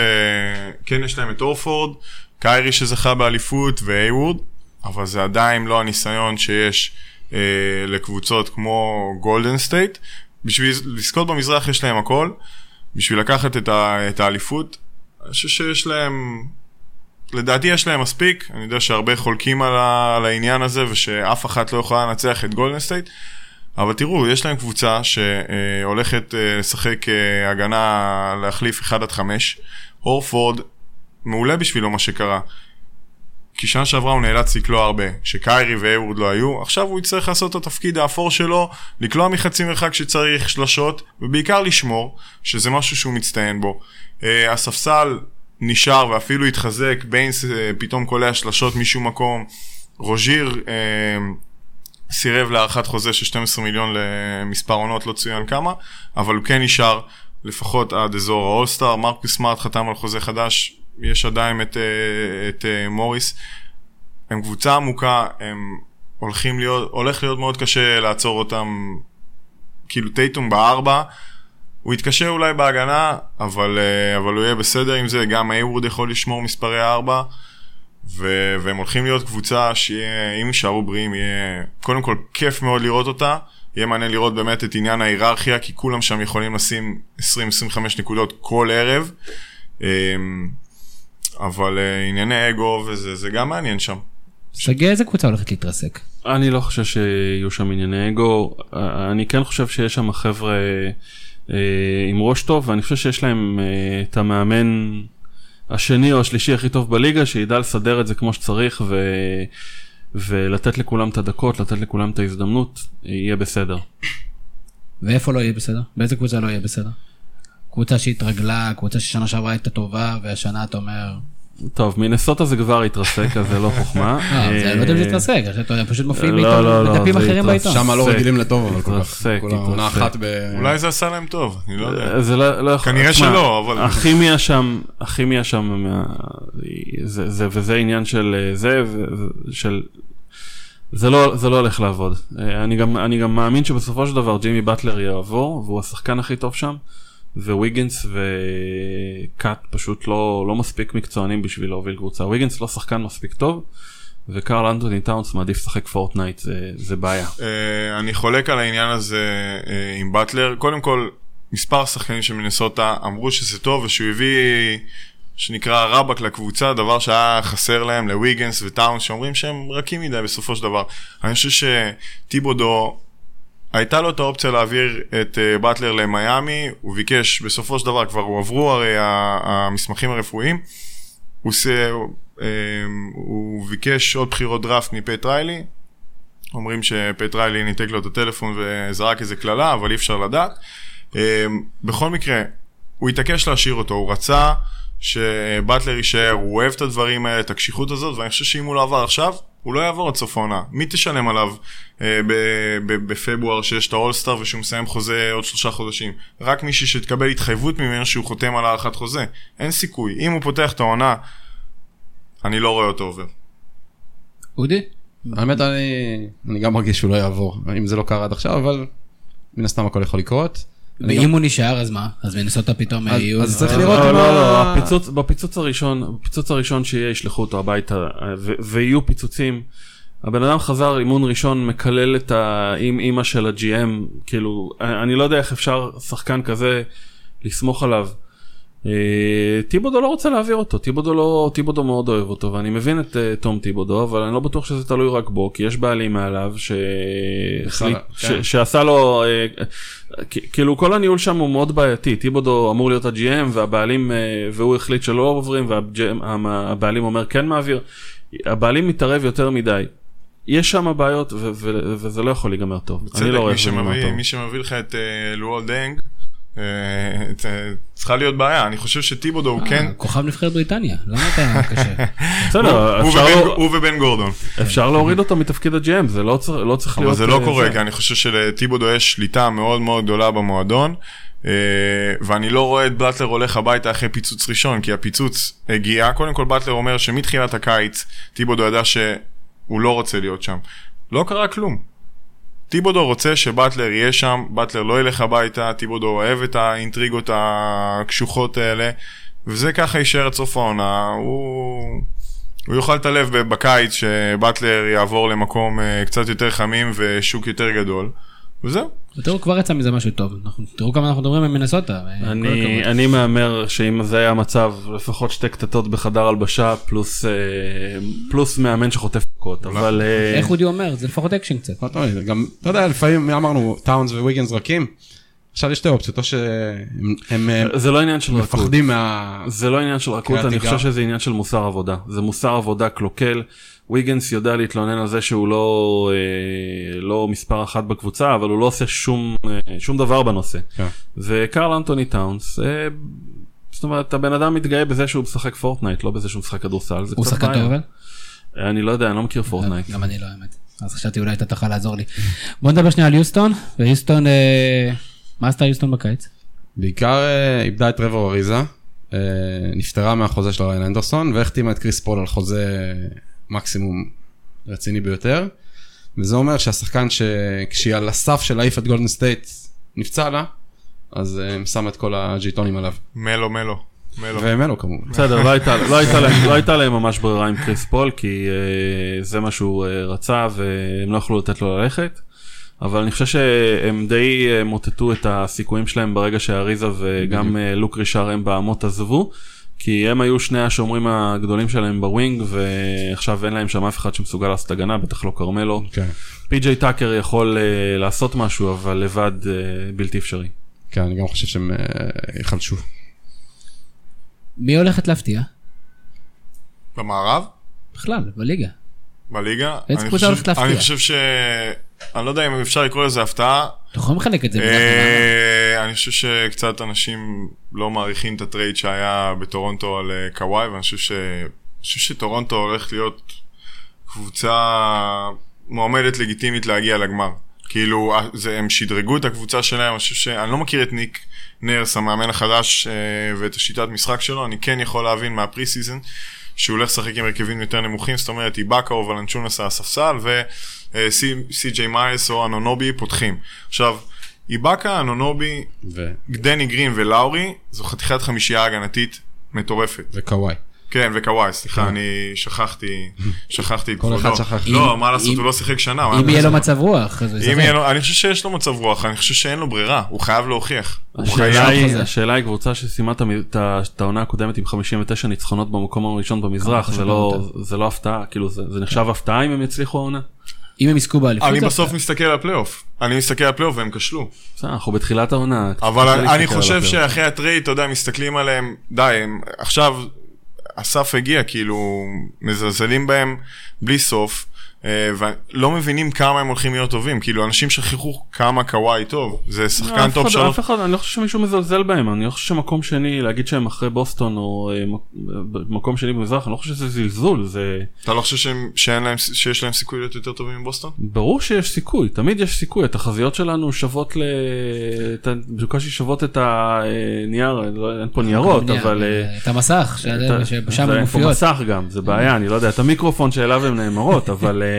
כן יש להם את אורפורד, קיירי שזכה באליפות והייווד, אבל זה עדיין לא הניסיון שיש אה, לקבוצות כמו גולדן סטייט. בשביל לזכות במזרח יש להם הכל, בשביל לקחת את, ה, את האליפות, אני חושב שיש להם, לדעתי יש להם מספיק, אני יודע שהרבה חולקים על, ה, על העניין הזה ושאף אחת לא יכולה לנצח את גולדן סטייט. אבל תראו, יש להם קבוצה שהולכת אה, לשחק אה, הגנה להחליף 1 עד 5. הורפורד, מעולה בשבילו מה שקרה. כי שנה שעברה הוא נאלץ לקלוע הרבה. כשקיירי והיוורד לא היו, עכשיו הוא יצטרך לעשות את התפקיד האפור שלו, לקלוע מחצי מרחק שצריך, שלשות, ובעיקר לשמור, שזה משהו שהוא מצטיין בו. אה, הספסל נשאר ואפילו התחזק, ביינס אה, פתאום קולע שלשות משום מקום. רוז'יר אה, סירב להארכת חוזה של 12 מיליון למספר עונות, לא צוין כמה, אבל הוא כן נשאר לפחות עד אזור האולסטאר. מרקוס סמארט חתם על חוזה חדש, יש עדיין את, אה, את אה, מוריס. הם קבוצה עמוקה, הם הולכים להיות, הולך להיות מאוד קשה לעצור אותם, כאילו טייטום בארבע, הוא יתקשה אולי בהגנה, אבל, אה, אבל הוא יהיה בסדר עם זה, גם אייוורד יכול לשמור מספרי ארבע, ו- והם הולכים להיות קבוצה שיהיה, אם יישארו בריאים, יהיה קודם כל כיף מאוד לראות אותה, יהיה מעניין לראות באמת את עניין ההיררכיה, כי כולם שם יכולים לשים 20-25 נקודות כל ערב. אמ, אבל אה, ענייני אגו וזה זה גם מעניין שם. שגיא, איזה קבוצה הולכת להתרסק? אני לא חושב שיהיו שם ענייני אגו, אה, אני כן חושב שיש שם חבר'ה אה, עם ראש טוב, ואני חושב שיש להם את המאמן השני או השלישי הכי טוב בליגה, שידע לסדר את זה כמו שצריך ו... ולתת לכולם את הדקות, לתת לכולם את ההזדמנות, יהיה בסדר. ואיפה לא יהיה בסדר? באיזה קבוצה לא יהיה בסדר? קבוצה שהתרגלה, קבוצה ששנה שעברה הייתה טובה, והשנה אתה אומר... טוב, מינסוטה זה כבר התרסק, אז זה לא חוכמה. לא, זה לא יודע אם זה אה, התרסק, הם פשוט מופיעים לא, לא, לא, בדפים אחרים. בעיתון. שם לא רגילים לטוב, אבל כל כך. התרסק. אחת ב... אולי זה עשה להם טוב, אני לא יודע. זה לא, לא יכול, כנראה שלא, אבל- הכימיה שם, הכימיה שם, זה, וזה עניין של אה, זה, של, זה לא, זה לא הולך לעבוד. אה, אני גם, אני גם מאמין שבסופו של דבר ג'ימי באטלר יעבור, והוא השחקן הכי טוב שם, וויגנס ו-KAT פשוט לא, לא מספיק מקצוענים בשביל להוביל קבוצה. ויגנס לא שחקן מספיק טוב, וקרל אנטוני טאונס מעדיף לשחק פורטנייט, זה, זה בעיה. אה, אני חולק על העניין הזה אה, עם באטלר. קודם כל, מספר שחקנים של מינסוטה אמרו שזה טוב ושהוא הביא, שנקרא רבאק לקבוצה, דבר שהיה חסר להם לוויגנס וטאונס, שאומרים שהם רכים מדי בסופו של דבר. אני חושב שטיבודו, הייתה לו את האופציה להעביר את אה, באטלר למיאמי, הוא ביקש, בסופו של דבר כבר הועברו הרי המסמכים הרפואיים, הוא, עושה, אה, הוא ביקש עוד בחירות דראפט מפט ריילי, אומרים שפט ריילי ניתק לו את הטלפון וזרק איזה קללה, אבל אי אפשר לדעת. אה, בכל מקרה, הוא התעקש להשאיר אותו, הוא רצה שבטלר יישאר, הוא אוהב את הדברים האלה, את הקשיחות הזאת, ואני חושב שאם הוא לא עבר עכשיו, הוא לא יעבור עד סוף העונה. מי תשלם עליו אה, ב- ב- בפברואר שיש את האולסטאר ושהוא מסיים חוזה עוד שלושה חודשים? רק מישהי שתקבל התחייבות ממנו שהוא חותם על הארכת חוזה. אין סיכוי. אם הוא פותח את העונה, אני לא רואה אותו עובר. אודי? האמת אני אני גם מרגיש שהוא לא יעבור, אם זה לא קרה עד עכשיו, אבל מן הסתם הכל יכול לקרות. ואם הוא נשאר אז מה? אז מנסוטה פתאום אז- יהיו... אז צריך אה, לראות לא, אם לא, לא, בפיצוץ הראשון, בפיצוץ הראשון שיהיה ישלחו אותו הביתה ו- ויהיו פיצוצים. הבן אדם חזר אימון ראשון מקלל את האימא של הג'י.אם, כאילו, אני לא יודע איך אפשר שחקן כזה לסמוך עליו. אה, טיבודו לא רוצה להעביר אותו, טיבודו לא, טיבודו מאוד אוהב אותו ואני מבין את אה, תום טיבודו אבל אני לא בטוח שזה תלוי רק בו כי יש בעלים מעליו ש, כן. שעשה לו, כ- כאילו כל הניהול שם הוא מאוד בעייתי, טיבודו אמור להיות ה-GM והבעלים, אה, והוא החליט שלא עוברים והבעלים אומר כן מעביר, הבעלים מתערב יותר מדי. יש שם בעיות וזה לא יכול להיגמר טוב, אני לא רואה איך זה טוב. מי שמביא לך את לואל דנג, צריכה להיות בעיה. אני חושב שטיבודו הוא כן... אה, כוכב נבחרת בריטניה, למה אתה קשה? בסדר, הוא אפשר ובן- לא- הוא ובן גורדון. אפשר להוריד אותו מתפקיד הג'ם, זה לא צריך לא צריך אבל להיות... זה לא אה, קורה, כי אני חושב שלטיבודו יש שליטה מאוד מאוד גדולה במועדון, אה, ואני לא רואה את באטלר הולך הביתה אחרי פיצוץ ראשון, כי הפיצוץ הגיע. קודם כל באטלר אומר שמתחילת הקיץ, טיבודו ידע שהוא לא רוצה להיות שם. לא קרה כלום. טיבודו רוצה שבטלר יהיה שם, בטלר לא ילך הביתה, טיבודו אוהב את האינטריגות הקשוחות האלה, וזה ככה יישאר עד סוף העונה. הוא... הוא יאכל את הלב בקיץ שבטלר יעבור למקום אה, קצת יותר חמים ושוק יותר גדול, וזהו. תראו, כבר יצא מזה משהו טוב. אנחנו- תראו כמה אנחנו מדברים על מינסוטה. כל אני. אני מהמר שאם זה היה המצב, לפחות שתי קטטות בחדר הלבשה, פלוס, אה, פלוס מאמן שחוטף מכות, אבל... אה, איך אודי אומר? זה לפחות אקשן קצת. לא תמיד, גם, אתה יודע, לפעמים אמרנו, טאונס וויגנס רכים, עכשיו יש שתי אופציות, או שהם הם, אה, זה לא עניין של רכות. מפחדים מה... זה לא עניין של רכות, אני. חושב שזה עניין של מוסר עבודה. זה מוסר עבודה קלוקל. ויגנס יודע להתלונן על זה שהוא לא, אה, לא מספר אחת בקבוצה, אבל הוא לא עושה שום, אה, שום דבר בנושא. כן. וקרל אנטוני טאונס, אה, זאת אומרת, הבן אדם מתגאה בזה שהוא משחק פורטנייט, לא בזה שהוא משחק כדורסל. הוא שחקן. טוב אבל? אני לא יודע, אני לא מכיר פורטנייט. גם אני לא האמת. אז חשבתי אולי אתה תוכל לעזור לי. בוא נדבר שנייה על יוסטון, ויוסטון, אה, מה עשתה יוסטון בקיץ? בעיקר אה, איבדה את טרוור אריזה. אה, נפטרה מהחוזה של ריאן אנדרסון והחתימה את קריס פול על חוזה מקסימום רציני ביותר. וזה אומר שהשחקן שכשהיא על הסף של להעיף את גולדן סטייט נפצע לה, אז אה, הם שם את כל הג'יטונים עליו. מלו מלו. מלו. ומלו כמובן. בסדר, לא הייתה, לא, הייתה להם, לא הייתה להם ממש ברירה עם קריס פול, כי אה, זה מה שהוא אה, רצה והם לא יכלו לתת לו ללכת. אבל אני חושב שהם די מוטטו את הסיכויים שלהם ברגע שאריזה וגם לוק רישאר אמבה אמוטה עזבו. כי הם היו שני השומרים הגדולים שלהם ב wing ועכשיו אין להם שם אף אחד שמסוגל לעשות הגנה, בטח לא כרמלו. כן. פי.ג'יי טאקר יכול אה, לעשות משהו אבל לבד אה, בלתי אפשרי. כן, אני גם חושב שהם אה, יחלשו. מי הולכת להפתיע? במערב? בכלל, בליגה. בליגה? איזה קבוצה הולכת להפתיע? אני חושב ש... אני לא יודע אם אפשר לקרוא לזה הפתעה. אתה יכול לחלק את זה. אה, אני חושב שקצת אנשים לא מעריכים את הטרייד שהיה בטורונטו על אה, קוואי, ואני חושב שטורונטו הולך להיות קבוצה מועמדת לגיטימית להגיע לגמר. כאילו, אה, זה, הם שדרגו את הקבוצה שלהם, אני חושב ש... אני לא מכיר את ניק נרס, המאמן החדש, ואת השיטת משחק שלו, אני כן יכול להבין מה pre-season, שהוא הולך לשחק עם הרכבים יותר נמוכים, זאת אומרת, איבאקה או ולנצ'ונס על הספסל, וסי.ג'יי מייס או אנונובי פותחים. עכשיו, איבאקה, אנונובי, ו- דני גרין ולאורי, זו חתיכת חמישייה הגנתית מטורפת. וקוואי. כן, וקוואי, סליחה, כן. אני שכחתי, שכחתי את כל כבודו. אחד שכח. לא, אם- מה לעשות, אם- הוא לא שיחק שנה. אם יהיה לו. מצב רוח, אז הוא ישחק. לו, אני חושב שיש לו מצב רוח, אני חושב שאין לו ברירה, הוא חייב להוכיח. הוא השאלה. היא, קבוצה שסיימה את העונה הקודמת עם 59 ניצחונות במקום הראשון במזרח, זה לא, לא הפתעה, כאילו זה זה נחשב הפתעה אם הם יצליחו העונה? אם הם יזכו באליפות. אני בסוף. מסתכל על הפלייאוף. אני מסתכל על הפלייאוף והם כשלו. בסדר, אנחנו בתחילת העונה. אבל אני- חושב. שאחרי ה trade, אתה יודע, מסתכלים עליהם, די, עכשיו, הסף הגיע, כאילו, מזלזלים בהם בלי סוף, ולא מבינים כמה הם הולכים להיות טובים, כאילו, אנשים שכחו כמה קוואי טוב, זה לא, שחקן טוב אחד- שלוש. אף אחד, אני לא חושב שמישהו מזלזל בהם, אני לא חושב שמקום שני, להגיד שהם אחרי בוסטון או אה, מק- מקום שני במזרח, אני לא חושב שזה זלזול, זה אתה לא חושב שהם- שאין להם, שיש להם סיכוי להיות יותר טובים מבוסטון? ברור שיש סיכוי, תמיד יש סיכוי, התחזיות שלנו שוות ל... בקושי שוות את הנייר, לא- אין פה ניירות, אבל... אה, את המסך, את ה- ששם זה- הן אין פה מופיעות. מסך גם, זה בעיה, אני לא יודע, את המיקרופון שאליו הן נאמרות, אבל אה, אה,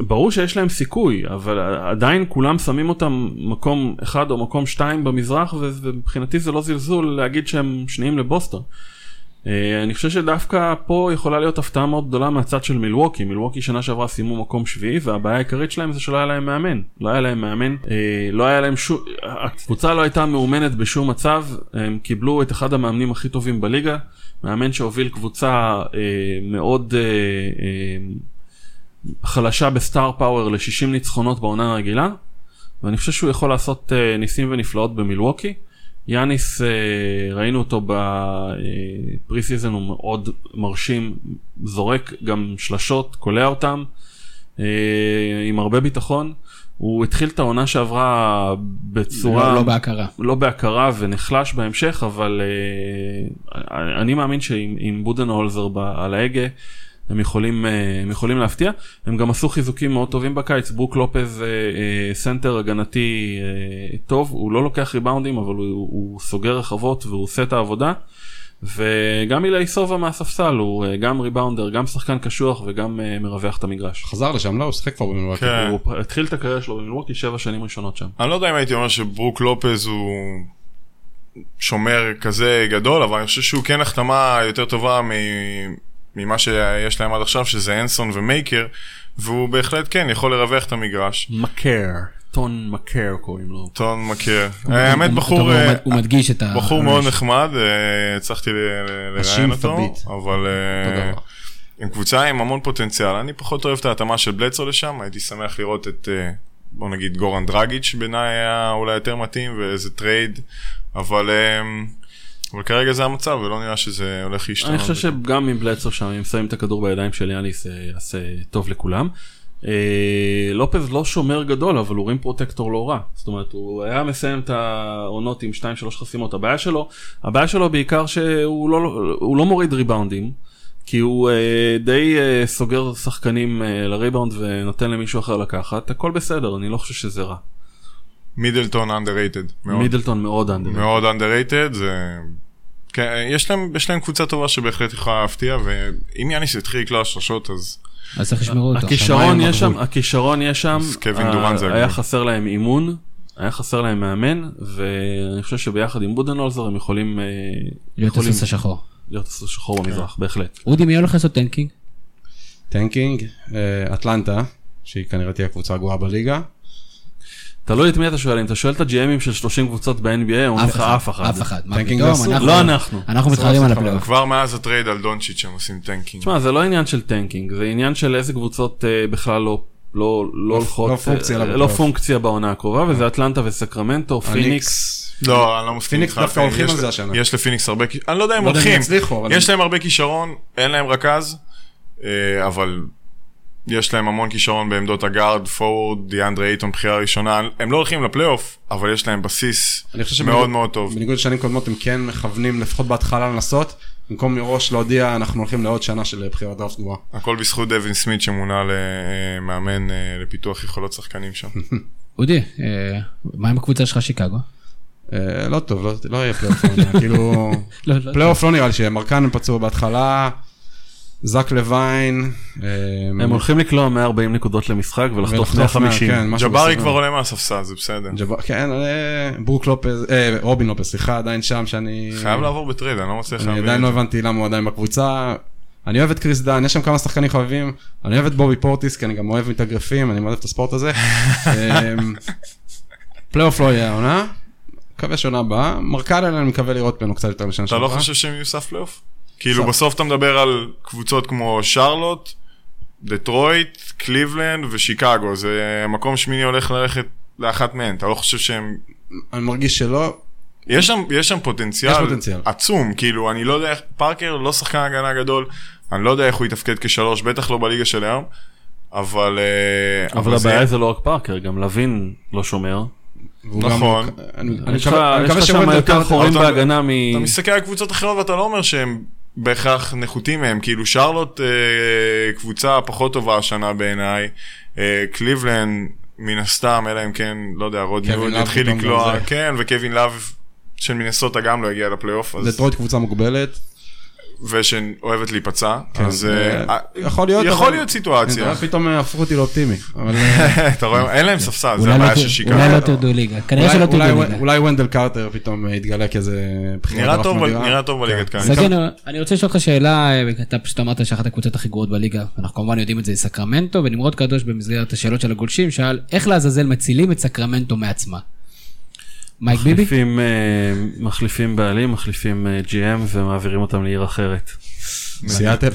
ברור שיש להם סיכוי, אבל עדיין כולם שמים אותם מקום אחד או מקום שתיים במזרח, ומבחינתי זה לא זלזול להגיד שהם שניים לבוסטון. אה, אני חושב שדווקא פה יכולה להיות הפתעה מאוד גדולה מהצד של מילווקי. מילווקי שנה שעברה סיימו מקום שביעי והבעיה העיקרית שלהם זה שלא היה להם מאמן. לא היה להם מאמן, אה, לא היה להם שום, הקבוצה לא הייתה מאומנת בשום מצב, הם קיבלו את אחד המאמנים הכי טובים בליגה, מאמן שהוביל קבוצה אה, מאוד חלשה ב star power ל-60 ניצחונות בעונה הרגילה, ואני חושב שהוא יכול לעשות ניסים ונפלאות במילווקי. יאניס, אה, ראינו אותו ב preseason, הוא מאוד מרשים, זורק גם שלשות, קולע אותם, אה, עם הרבה ביטחון. הוא התחיל את העונה שעברה בצורה... לא לא בהכרה. לא בהכרה ונחלש בהמשך, אבל אני מאמין שעם עם בודנהולזר על ההגה, הם יכולים, אה, הם יכולים להפתיע. הם גם עשו חיזוקים מאוד טובים בקיץ, ברוק לופז אה, אה, סנטר הגנתי טוב, הוא לא לוקח ריבאונדים, אבל הוא, הוא סוגר רחבות והוא עושה את העבודה. וגם איליאסובה מהספסל הוא גם ריבאונדר, גם שחקן קשוח וגם מרווח את המגרש. חזר לשם, לא, הוא שיחק כבר במילואקי. כן. הוא התחיל את הקריירה שלו במילווקי שבע שנים ראשונות שם. אני לא יודע אם הייתי אומר שברוק לופז הוא שומר כזה גדול, אבל אני חושב שהוא כן החתמה יותר טובה מ- ממה שיש להם עד עכשיו, שזה אנסון ומייקר, והוא בהחלט כן יכול לרווח את המגרש. מקר, טון מקר קוראים לו. טון מכיר. הוא- האמת בחור... הוא- אה, הוא מדגיש את ה... בחור מאוד נחמד, אה, הצלחתי לראיין אותו. אבל אה. עם קבוצה עם המון פוטנציאל. אני פחות אוהב את ההתאמה של בלצו לשם, הייתי שמח לראות את, אה, בוא נגיד, גורן דרגיץ' בעיניי היה אולי יותר מתאים, ואיזה trade, אבל, אה, אבל כרגע זה המצב, ולא נראה שזה הולך להשתנות. אני חושב שגם עם בלדסו שם, אם שמים את הכדור בידיים של יאניס, זה יעשה טוב לכולם. אה, לופז לא שומר גדול, אבל הוא rim protector לא רע. זאת אומרת, הוא היה מסיים את העונות עם 2-3 חסימות. הבעיה שלו, הבעיה שלו בעיקר שהוא לא, לא מוריד ריבאונדים. כי הוא אה, די אה, סוגר שחקנים אה, לריבאונד ונותן למישהו אחר לקחת, הכל בסדר, אני לא חושב שזה רע. מידלטון. מאוד. מידלטון מאוד אנדר. מאוד underrated, זה... כן, יש להם, יש להם קבוצה טובה שבהחלט יכולה להפתיע, ואם יאניס יתחיל לקלוע שלושות, אז אז צריך לשמרו אותו. הכישרון יש שם. הכישרון יש שם, אז קווין ה- דורנט זה היה. חסר להם אימון, היה חסר להם מאמן, ואני חושב שביחד עם בודנולזר הם יכולים אה, להיות הסוס השחור. להיות הסוס השחור במזרח, בהחלט. אודי, מי הולך לעשות tanking? tanking, אה, אטלנטה, שהיא כנראה תהיה הקבוצה הגרועה בליגה. תלוי את מי אתה שואל, אם אתה שואל את הג'י.אמים של 30 קבוצות ב-NBA, אומרים לך אף אחד. אף אחד. tanking. אנחנו- לא אנחנו. אנחנו מתחרים על לעשות הפלייאוף. כבר מאז ה trade על דונצ'יץ' הם עושים tanking. תשמע, זה לא עניין של tanking, זה עניין של איזה קבוצות אה, בכלל לא... לא, לא הולכות, לא פונקציה אה. לא פונקציה בעונה הקרובה, וזה אטלנטה וסקרמנטו, פיניקס. לא, אני לא מסכים פיניקס איתך. דווקא הולכים על זה השנה. יש לפיניקס הרבה, אני לא יודע אם לא הולכים. יש להם הרבה כישרון, אין להם רכז, אה, אבל יש להם המון כישרון בעמדות ה guard, forward, דיאנדרי אייטון בחירה ראשונה. הם לא הולכים לפלייאוף, אבל יש להם בסיס אני חושב מאוד מאוד טוב. בניגוד לשנים קודמות הם כן מכוונים לפחות בהתחלה לנסות, במקום מראש להודיע אנחנו הולכים לעוד שנה של בחירת דראפט גבוהה. הכל בזכות דווין סמית שמונה למאמן אה, לפיתוח יכולות שחקנים שם. אודי, אה, מה עם הקבוצה שלך שיקגו? אה, לא טוב, לא- לא יהיה פלייאוף, העונה, כאילו, לא, לא. פלייאוף לא נראה לי שיהיה, מרקנן פצוע בהתחלה, זק לוין, אה, הם הולכים לקלוע 140 נקודות למשחק ולחטוף ולחטוף 150. כן, ג'בארי. כבר עולה מהספסל, זה בסדר. ג'ב- כן, אה, ברוק לופז, אה, רובין לופז, סליחה, עדיין שם שאני... חייב לעבור ב trade, אני לא מצליח אני להבין. עדיין את לא. הבנתי למה הוא עדיין בקבוצה. אני אוהב את קריס דאן, יש שם כמה שחקנים חביבים, אני אוהב את בובי פורטיס, כי אני גם אוהב מתאגרפים, אני מאוד אוהב את הספורט הזה. אמ, פלייאוף לא יהיה העונה, מקווה שעונה הבאה, מרקנן אני מקווה לראות ממנו קצת יותר משנה אתה לא שעברה. חושב שהם יהיו סף פלייאוף? כאילו. בסוף אתה מדבר על קבוצות כמו שרלוט, דטרויט, קליבלנד ושיקגו, זה מקום שמיני הולך ללכת לאחת מהן, אתה לא חושב שהם... אני מרגיש שלא, יש שם, יש שם פוטנציאל, יש פוטנציאל. עצום, כאילו אני לא יודע איך, פארקר לא שחקן הגנה גדול, אני לא יודע איך הוא יתפקד כשלוש, בטח לא בליגה של היום, אבל... אה, אבל זה- הבעיה זה לא רק פארקר, גם לוין לא שומר. נכון. אני מקווה שוונדל יותר חורים בהגנה מ... אתה מסתכל על קבוצות אחרות ואתה לא אומר שהם בהכרח נחותים מהם, כאילו שרלוט אה, קבוצה פחות טובה השנה בעיניי, אה, קליבלנד מן הסתם, אלא אם כן, לא יודע, רודני הוד יתחיל לקלוע. כן, וקווין לאב של מינסוטה גם לא הגיע לפלייאוף, אז- דטרויט קבוצה מוגבלת. ושאוהבת להיפצע, כן, אז אה, אה, יכול להיות, יכול להיות סיטואציה, פתאום אה, הפכו אותי לאופטימי. אה, אתה רואה, אין להם ספסל, זה לא הבעיה של שיקגו. אולי לא תרדו ליגה. כנראה שלא תרדו ליגה. אולי וונדל קרטר פתאום אה, יתגלה כאיזה בחירת נראה טוב בליגת כן. קיץ. סגן, אני רוצה לשאול אותך שאלה, אה, אתה פשוט אמרת שאחת הקבוצות הכי גרועות בליגה, אנחנו כמובן יודעים את זה, סקרמנטו, ונמרוד קדוש במסגרת השאלות של הגולשים שאל, איך לעזאזל מצילים את סקרמנטו מעצמה? מייק ביבי? מחליפים, אה, מחליפים בעלים, מחליפים אה, GM ומעבירים אותם לעיר אחרת. סיאטל.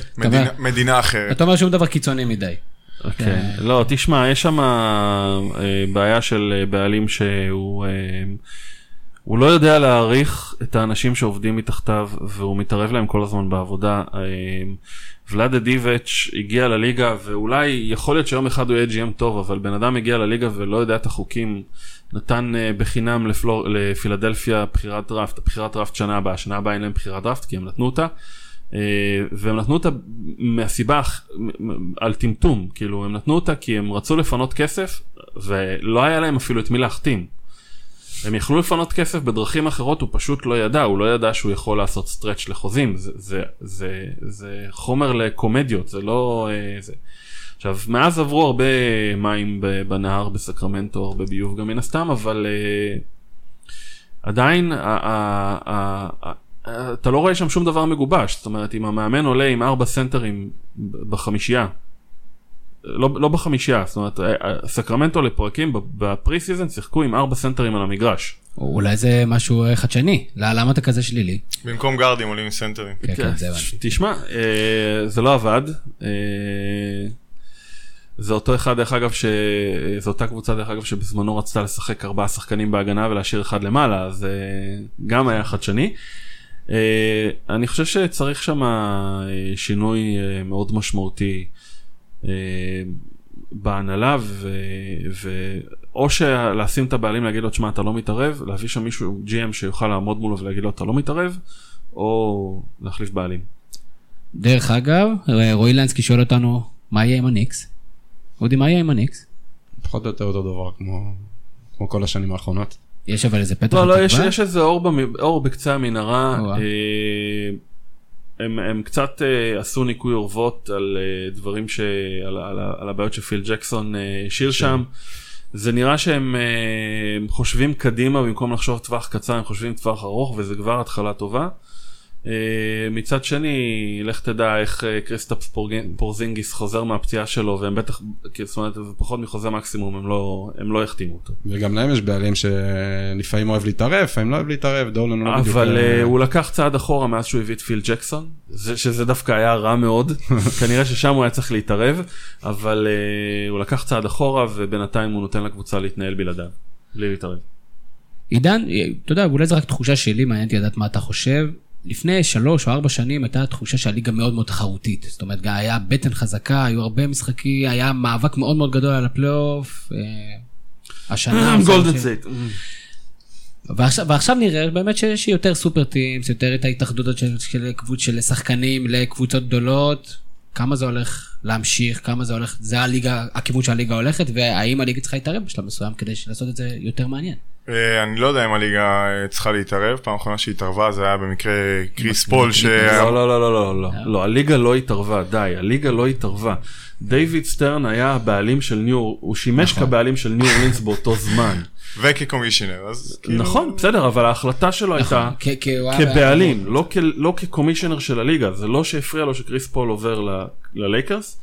מדינה- אחרת. אתה אומר שום דבר קיצוני מדי. אוקיי. לא, תשמע, יש שם אה, בעיה של בעלים שהוא הוא לא יודע להעריך את האנשים שעובדים מתחתיו והוא מתערב להם כל הזמן בעבודה. ולאדה דיבץ' הגיע לליגה ואולי יכול להיות שיום אחד הוא יהיה GM טוב אבל בן אדם הגיע לליגה ולא יודע את החוקים נתן אה, בחינם לפלור, לפילדלפיה בחירת דראפט, בחירת דראפט שנה הבאה, שנה הבאה אין להם בחירת דראפט כי הם נתנו אותה. אה, והם נתנו אותה מהסיבה על טמטום כאילו הם נתנו אותה כי הם רצו לפנות כסף ולא היה להם אפילו את מי להחתים. הם יכלו לפנות כסף בדרכים אחרות הוא פשוט לא ידע הוא לא ידע שהוא יכול לעשות stretch לחוזים זה, זה, זה, זה חומר לקומדיות זה לא אה, זה. עכשיו מאז עברו הרבה מים בנהר בסקרמנטו הרבה ביוב גם מן הסתם אבל אה, עדיין ה- ה- ה- ה- אתה לא רואה שם שום דבר מגובש זאת אומרת אם המאמן עולה עם ארבע סנטרים בחמישייה לא, לא בחמישייה זאת אומרת אה, אה, סקרמנטו לפרקים ב- ב preseason שיחקו עם ארבע סנטרים על המגרש. אולי זה משהו אה, חדשני. לא, למה אתה כזה שלילי? במקום גארדים עולים עם סנטרים. כן, כן, זה הבנתי. תשמע אה, זה לא עבד. זה אותו אחד דרך אגב ש... זו אותה קבוצה דרך אגב שבזמנו רצתה לשחק ארבעה שחקנים בהגנה ולהשאיר אחד למעלה אז אה, גם היה חדשני. אה, אני חושב שצריך שם אה, שינוי מאוד משמעותי בהנהלה ו... ו... או שלשים את הבעלים להגיד לו תשמע אתה לא מתערב להביא שם מישהו GM שיוכל לעמוד מולו ולהגיד לו אתה לא מתערב או להחליף בעלים. דרך אגב, רועי לנסקי שואל אותנו, מה יהיה עם הניקס? אודי, מה יהיה עם הניקס? פחות או יותר אותו דבר כמו... כמו כל השנים האחרונות. יש אבל איזה פתח לא, לא, יש? יש איזה אור, במ... אור בקצה המנהרה. או-אה. אה, הם, הם קצת אה, עשו ניקוי אורוות על אה, דברים ש... על, על, על הבעיות שפיל ג'קסון אה, השאיר שם. זה נראה שהם אה, חושבים קדימה במקום לחשוב טווח קצר, הם חושבים טווח ארוך וזה כבר התחלה טובה. אה, מצד שני, לך תדע איך אה, קריסטפס פורזינגיס חוזר מהפציעה שלו והם בטח, זאת אומרת, זה פחות מחוזה מקסימום, הם לא, הם לא יחתימו אותו. וגם להם יש בעלים שלפעמים אוהב להתערב, לפעמים לא אוהב להתערב, דולן לא בדיוק... אבל אה, הוא לקח צעד אחורה מאז שהוא הביא את פיל ג'קסון, זה, שזה דווקא היה רע מאוד, כנראה ששם הוא היה צריך להתערב, אבל הוא לקח צעד אחורה ובינתיים הוא נותן לקבוצה להתנהל בלעדיו, בלי להתערב. עידן, אתה יודע, אולי זו רק תחושה שלי, מעניין אותי לדעת מה אתה חושב. לפני שלוש או ארבע שנים הייתה תחושה שהליגה מאוד מאוד תחרותית. זאת אומרת, היה בטן חזקה, היו הרבה משחקים, היה מאבק מאוד מאוד גדול על הפלייאוף. אה, השנה... גולדן סטייט. ועכשיו, ועכשיו נראה באמת שיש יותר super teams, יותר את ההתאחדות של, של, של שחקנים לקבוצות גדולות. כמה זה הולך להמשיך, כמה זה הולך, זה הליגה, הכיוון שהליגה הולכת, והאם הליגה צריכה להתערב בשלב מסוים כדי לעשות את זה יותר מעניין. אה, אני לא יודע אם הליגה אה, צריכה להתערב, פעם אחרונה שהתערבה זה היה במקרה קריס פול, ש... לא, לא, לא, לא, לא, לא, לא, הליגה לא התערבה, די, הליגה לא התערבה. דיוויד סטרן היה הבעלים של ניו, הוא שימש כבעלים של ניו אורלינס באותו זמן. וכקומישיונר, אז כאילו... נכון, בסדר, אבל ההחלטה שלו הייתה... היה- כבעלים, לא, לא כקומישיונר של הליגה, זה לא שהפריע לו שקריס פול עובר ל- ללייקרס,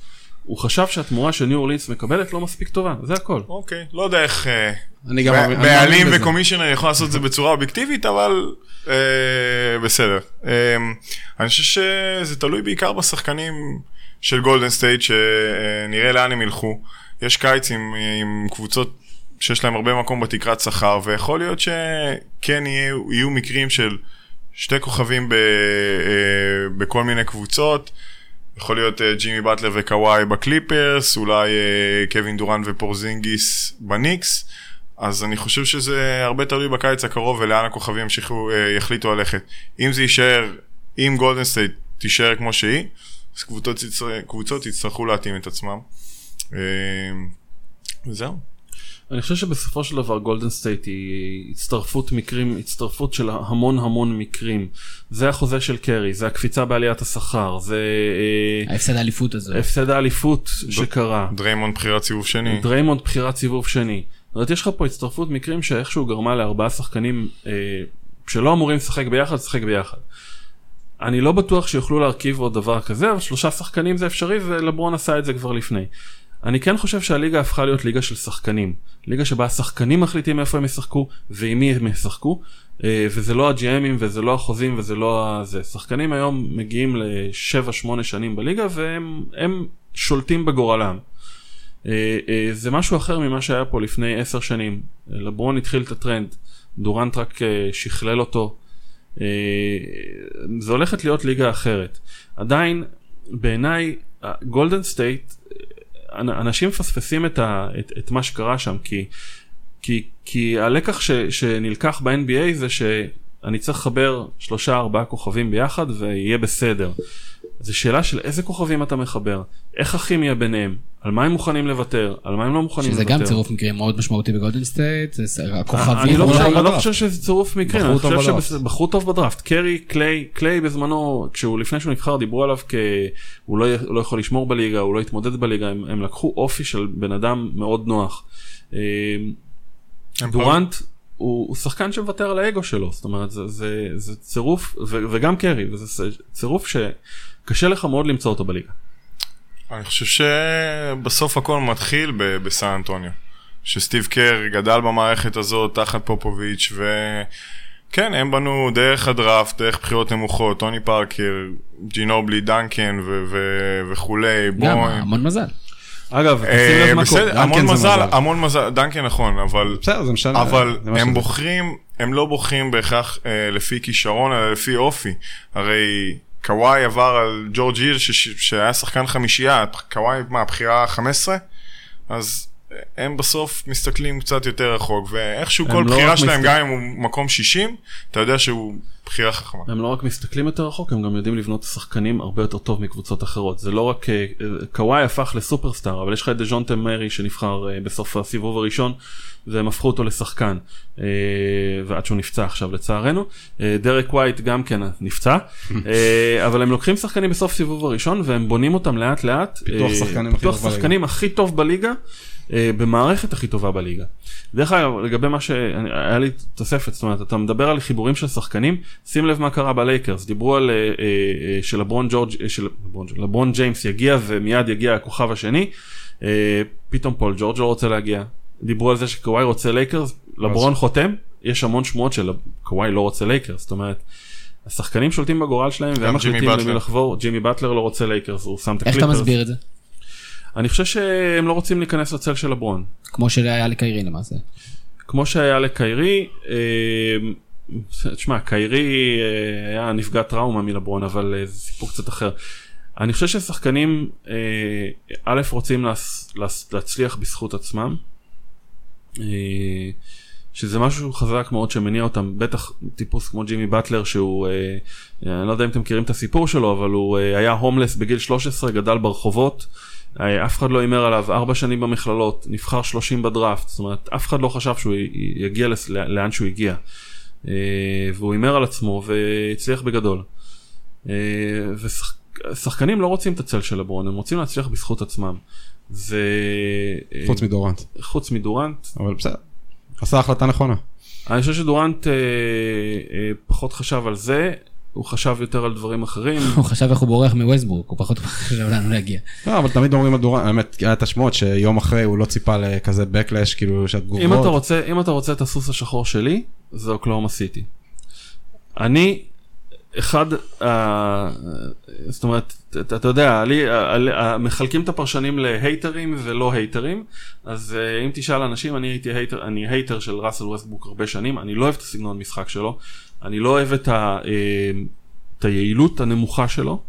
הוא חשב שהתמורה שניו אורלינס מקבלת לא מספיק טובה, זה הכל. אוקיי, לא יודע איך אה, אני גם בעלים. וקומישיונר יכול לעשות את זה בצורה אובייקטיבית, אבל אה, בסדר. אה, אני חושב שזה תלוי בעיקר בשחקנים של גולדן סטייט, שנראה לאן הם ילכו. יש קיץ עם, עם קבוצות שיש להם הרבה מקום בתקרת שכר, ויכול להיות שכן יהיו, יהיו מקרים של שתי כוכבים ב, בכל מיני קבוצות. יכול להיות אה, ג'ימי באטלר וקוואי בקליפרס, אולי אה, קווין דורנט ופורזינגיס בניקס. אז אני חושב שזה הרבה תלוי בקיץ הקרוב ולאן הכוכבים ימשיכו, אה, יחליטו ללכת. אם זה יישאר, אם גולדן סטייט תישאר כמו שהיא, אז קבוצות, קבוצות יצטרכו להתאים את עצמם. אה, וזהו. אני חושב שבסופו של דבר גולדן סטייט היא הצטרפות מקרים, הצטרפות של המון המון מקרים. זה החוזה של קרי, זה הקפיצה בעליית השכר, זה אה, ההפסד אליפות הזו. הפסד האליפות שקרה. דריימונד בחירת סיבוב שני. דריימונד בחירת סיבוב שני. זאת אומרת, יש לך פה הצטרפות מקרים שאיכשהו גרמה לארבעה שחקנים אה, שלא אמורים לשחק ביחד, לשחק ביחד. אני לא בטוח שיוכלו להרכיב עוד דבר כזה, אבל שלושה שחקנים זה אפשרי ולברון עשה את זה כבר לפני. אני כן חושב שהליגה הפכה להיות ליגה של שחקנים. ליגה שבה השחקנים מחליטים איפה הם ישחקו ועם מי הם ישחקו. אה, וזה לא ה GM ים וזה לא החוזים וזה לא הזה. שחקנים היום מגיעים ל-7-8 שנים בליגה והם הם שולטים בגורלם. אה, אה, זה משהו אחר ממה שהיה פה לפני עשר שנים. לברון התחיל את הטרנד, דורנט רק שכלל אותו. זה הולכת להיות ליגה אחרת. עדיין, בעיניי, גולדן סטייט, אנשים מפספסים את, ה, את, את מה שקרה שם, כי, כי, כי הלקח ש, שנלקח ב-NBA זה שאני צריך לחבר שלושה ארבעה כוכבים ביחד ויהיה בסדר. זו שאלה של איזה כוכבים אתה מחבר, איך הכימיה ביניהם, על מה הם מוכנים לוותר, על מה הם לא מוכנים שזה לוותר. גם צירוף מקרים מאוד משמעותי בגולדן סטייט, זה הכוכבים. אני לא חושב- אני לא. חושב שזה צירוף מקרים, אני חושב. שבחרו טוב בדראפט. קרי, קליי, קליי בזמנו, כשהוא לפני שהוא נבחר דיברו עליו כהוא לא, לא יכול לשמור בליגה, הוא לא יתמודד בליגה, הם, הם לקחו אופי של בן אדם מאוד נוח. הם דורנט הוא, הוא שחקן שמוותר על האגו שלו, זאת אומרת זה, זה, זה צירוף, ו, וגם קרי, וזה צירוף שקשה לך מאוד למצוא אותו בליגה. אני חושב שבסוף הכל מתחיל ב- בסן אנטוניו. שסטיב קר גדל במערכת הזאת תחת פופוביץ' וכן, הם בנו דרך הדראפט, דרך בחירות נמוכות, טוני פארקר, ג'ינובלי, דנקן ו- ו- וכולי, גם. המון מזל. אגב, תשים אה, לב מה בסדר, קורה. המון דנקן זה מזל, מזל. המון מזל, דנקן נכון, אבל בסדר, זה משנה. אבל הם. בוחרים, הם לא בוחרים בהכרח אה, לפי כישרון, אלא לפי אופי. הרי קוואי עבר על ג'ורג' היל, ש- שהיה שחקן חמישייה, קוואי מה, הבחירה 15? אז אה, הם בסוף מסתכלים קצת יותר רחוק, ואיכשהו כל לא בחירה שלהם, מסתכל- גם אם הוא מקום 60, אתה יודע שהוא בחירה חכמה. הם לא רק מסתכלים יותר רחוק, הם גם יודעים לבנות שחקנים הרבה יותר טוב מקבוצות אחרות. זה לא רק, אה, קוואי הפך לסופרסטאר, אבל יש לך את דז'ונטה מרי שנבחר אה, בסוף הסיבוב הראשון, והם הפכו אותו לשחקן, אה, ועד שהוא נפצע עכשיו לצערנו. דרק ווייט גם כן נפצע, אבל הם לוקחים שחקנים בסוף סיבוב הראשון, והם בונים אותם לאט לאט. פיתוח שחקנים הכי פיתוח טוב בליגה. שחקנים הכי טוב בליגה. אה, במערכת הכי טובה בליגה. דרך אגב, לגבי מה שהיה לי תוספת, זאת אומרת, אתה מדבר על חיבורים של שחקנים, שים לב מה קרה בלייקרס, דיברו על אה, אה, שלברון ג'ורג', אה, של לברון- לברון ג'יימס יגיע ומיד יגיע הכוכב השני, אה, פתאום פול ג'ורג' לא רוצה להגיע. דיברו על זה שקוואי רוצה לייקרס, לברון חותם, יש המון שמועות שקוואי לא רוצה לייקרס, זאת אומרת, השחקנים שולטים בגורל שלהם והם מחליטים למי באטלר. לחבור, ג'ימי באטלר לא רוצה לייקרס, הוא שם את איך אתה הקליפרס. מסביר את זה? אני חושב שהם לא רוצים להיכנס לצל של לברון. כמו שהיה לקיירי למעשה. כמו שהיה לקיירי, אה, תשמע, קיירי אה, היה נפגע טראומה מלברון, אבל אה, זה סיפור קצת אחר. אני חושב ששחקנים, אה, א', רוצים להצליח בזכות עצמם, אה, שזה משהו חזק מאוד שמניע אותם, בטח טיפוס כמו ג'ימי באטלר שהוא, אה, אני לא יודע אם אתם מכירים את הסיפור שלו, אבל הוא אה, היה הומלס בגיל 13, גדל ברחובות. אה, אף אחד לא הימר עליו, ארבע שנים במכללות, נבחר 30 בדראפט, זאת אומרת, אף אחד לא חשב שהוא יגיע לאן שהוא הגיע. אה, והוא הימר על עצמו והצליח בגדול. ושחקנים לא רוצים את הצל של לברון, הם רוצים להצליח בזכות עצמם. ו... אה, חוץ מדורנט. חוץ מדורנט, אבל בסדר. עשה החלטה נכונה. אני חושב שדורנט אה, אה, פחות חשב על זה, הוא חשב יותר על דברים אחרים. הוא חשב איך הוא בורח מווסטברוק, הוא פחות חשב לאן הוא להגיע. לא, אבל תמיד אומרים על דורנט, האמת, היה את השמועות שיום אחרי הוא לא ציפה לכזה backlash, כאילו שהתגובות. אם אתה רוצה, אם אתה רוצה את הסוס השחור שלי, זה אוקלהומה סיטי. אני, אחד, אה, זאת אומרת, אתה, יודע, לי, אה, אה, מחלקים את הפרשנים להייטרים ולא הייטרים, אז אם תשאל אנשים, אני הייתי הייטר, אני הייטר של ראסל ווסטברוק הרבה שנים, אני לא אוהב את הסגנון משחק שלו, אני לא אוהב את, ה, את היעילות הנמוכה שלו.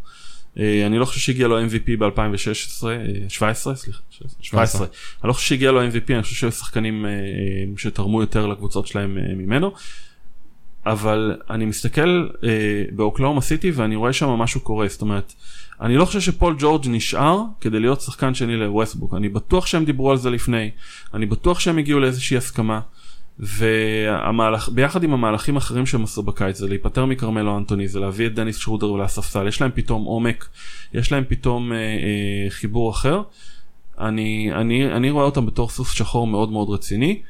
אני לא חושב שהגיע לו MVP ב-2016, 17, סליחה, 17. אני לא חושב שהגיע לו MVP, אני חושב שהיו שחקנים שתרמו יותר לקבוצות שלהם ממנו. אבל אני מסתכל אה, באוקלאומה סיטי ואני רואה שם משהו קורה, זאת אומרת, אני לא חושב שפול ג'ורג' נשאר כדי להיות שחקן שני לווסטבוק, אני בטוח שהם דיברו על זה לפני, אני בטוח שהם הגיעו לאיזושהי הסכמה, וביחד עם המהלכים האחרים שהם עשו בקיץ זה להיפטר מכרמלו אנטוני, זה להביא את דניס שרודר לספסל, יש להם פתאום עומק, יש להם פתאום אה, אה, חיבור אחר, אני, אני, אני רואה אותם בתור סוס שחור מאוד מאוד רציני.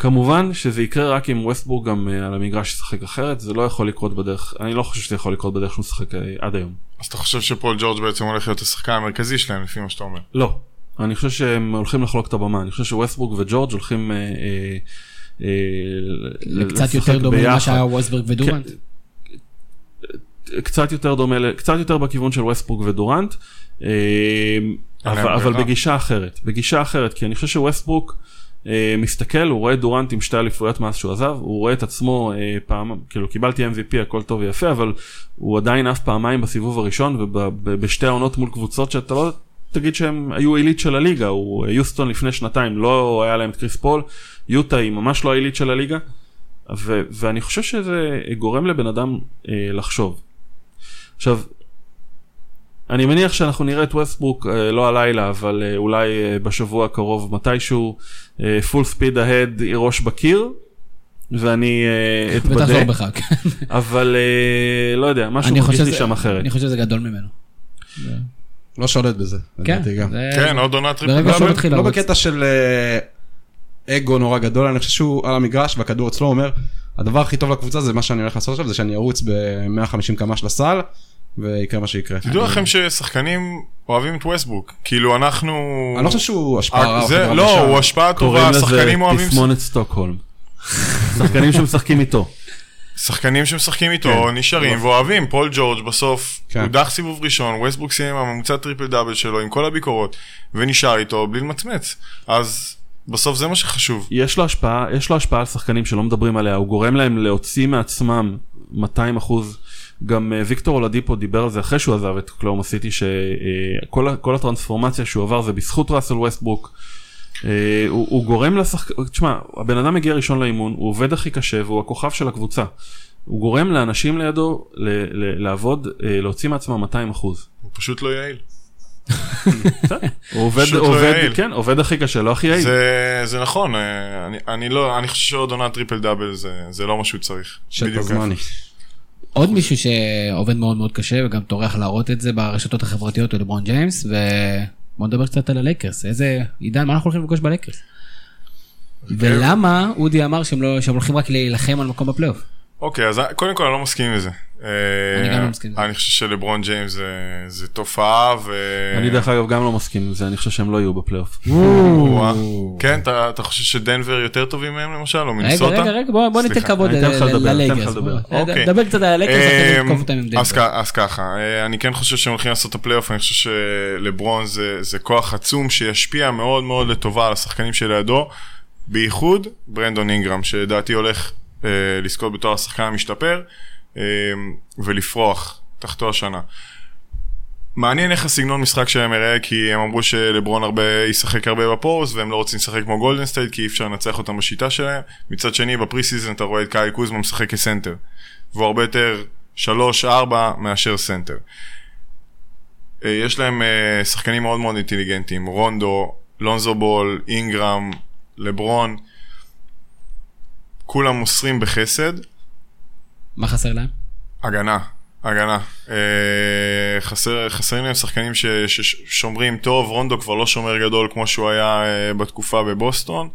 כמובן שזה יקרה רק אם ווסטבורג גם אה, על המגרש ישחק אחרת, זה לא יכול לקרות בדרך, אני לא חושב שזה יכול לקרות בדרך שהוא משחק אה, עד היום. אז אתה חושב שפול ג'ורג' בעצם הולך להיות השחקן המרכזי שלהם לפי מה שאתה אומר. לא. אני חושב שהם הולכים לחלוק את הבמה, אני חושב שווסטבורג וג'ורג' הולכים אה, אה, אה, לשחק יותר דומה למה. שהיה ווסטברג ודורנט. קצת יותר דומה, ל- קצת יותר בכיוון של ווסטבורג ודורנט, אה, אבל, אבל. בגישה אחרת, בגישה אחרת, כי אני חושב שווסטבורג אה, מסתכל, הוא רואה דורנט עם שתי אליפויות מאז שהוא עזב, הוא רואה את עצמו אה, פעם, כאילו קיבלתי MVP הכל טוב ויפה, אבל הוא עדיין עף פעמיים בסיבוב הראשון ובשתי העונות מול קבוצות שאתה לא תגיד שהם היו עילית של הליגה, הוא יוסטון לפני שנתיים לא היה להם את קריס פול, יוטה היא ממש לא העילית של הליגה, ו- ואני חושב שזה גורם לבן אדם אה, לחשוב. עכשיו, אני מניח שאנחנו נראה את ווסטברוק אה, לא הלילה, אבל אה, אולי אה, בשבוע הקרוב מתישהו, full speed ahead ראש בקיר, ואני אתבדה, ואחזור בי. כן. אבל לא יודע, משהו אני מרגיש חושב לי שזה- שם אחרת. אני חושב שזה גדול ממנו. לא שולט בזה. כן. לדעתי גם. כן, עוד עונה טריפל. מתחיל לא לרוץ. בקטע של אגו נורא גדול, אני חושב שהוא על המגרש והכדור אצלו אומר, הדבר הכי טוב לקבוצה זה מה שאני הולך לעשות עכשיו, זה שאני ארוץ ב-150 קמ"ש לסל, ויקרה מה שיקרה. תדעו לכם ששחקנים אוהבים את ווסטברוק. כאילו אנחנו... אני לא חושב שהוא השפעה רעה. זה- חברה לא. הוא השפעה קוראים טובה, לזה שחקנים אוהבים... תסמונת סטוקהולם. שחקנים שמשחקים איתו. שחקנים שמשחקים איתו כן. נשארים ואוהבים, פול ג'ורג' בסוף כן. הוא דח סיבוב ראשון, ווסטברוק סיים בממוצע טריפל דאבל שלו עם כל הביקורות ונשאר איתו בלי למצמץ. אז בסוף זה מה שחשוב. יש לו השפעה, יש לו השפעה על שחקנים שלא מדברים עליה, הוא גורם להם להוציא מעצמם 200 אחוז. גם אה, ויקטור אולדיפו דיבר על זה אחרי שהוא עזב את אוקלהומה סיטי, שכל ה- כל הטרנספורמציה שהוא עבר זה בזכות ראסל ווסטברוק. אה, הוא, הוא גורם לשחק... תשמע, הבן אדם מגיע ראשון לאימון, הוא עובד הכי קשה והוא הכוכב של הקבוצה. הוא גורם לאנשים לידו ל- ל- לעבוד, אה, להוציא מעצמם 200 אחוז. הוא פשוט לא יעיל. הוא עובד, לא עובד, יעיל. כן, עובד הכי קשה, לא הכי יעיל. זה, זה נכון, אה, אני, אני לא, אני חושב שעוד עונת טריפל דאבל זה, זה לא מה שהוא צריך. שט בדיוק בזמני. עוד מישהו שעובד מאוד מאוד קשה וגם טורח להראות את זה ברשתות החברתיות הוא לברון ג'יימס ובוא נדבר קצת על הלייקרס איזה עידן מה אנחנו הולכים לפגוש בלייקרס. ולמה אודי אמר שהם לא שהם הולכים רק להילחם על מקום בפלייאוף. אוקיי, אז קודם כל אני לא מסכים עם זה. אני אה, גם לא מסכים עם זה. אני חושב שלברון ג'יימס זה, זה תופעה ו... אני דרך אגב גם לא מסכים עם זה, אני חושב שהם לא יהיו בפלייאוף. כן, אתה, חושב שדנבר יותר טובים מהם למשל, או רגע מינסוטה? רגע רגע בוא בוא ניתן כבוד אני אתן לך ל- לדבר, ללייקרס. אוקיי. דבר קצת על הלייקרס אחרי זה אמ, נתקוף אותם עם אז, דנבר. אז ככה, אה, אני כן חושב שהם הולכים לעשות את הפלייאוף, אני חושב שלברון זה, זה כוח עצום שישפיע מאוד מאוד לטובה על השחקנים שלידו, בייחוד ברנדון אינגרם, שלדעתי הולך אה, לזכות בתואר השחקן המשתפר, אה, ולפרוח תחתיו השנה. מעניין איך הסגנון משחק שלהם יראה, כי הם אמרו שלברון הרבה ישחק הרבה בפורס, והם לא רוצים לשחק כמו גולדן סטייט, כי אי אפשר לנצח אותם בשיטה שלהם. מצד שני, ב preseason אתה רואה את קייל קוזמה משחק כסנטר, והוא הרבה יותר 3-4 מאשר סנטר. אה, יש להם אה, שחקנים מאוד מאוד אינטליגנטים, רונדו, לונזו בול, אינגרם, לברון, כולם מוסרים בחסד, מה חסר להם? הגנה, הגנה. אה, חסר, חסרים להם שחקנים ש, ששומרים טוב, רונדו כבר לא שומר גדול כמו שהוא היה אה, בתקופה בבוסטון.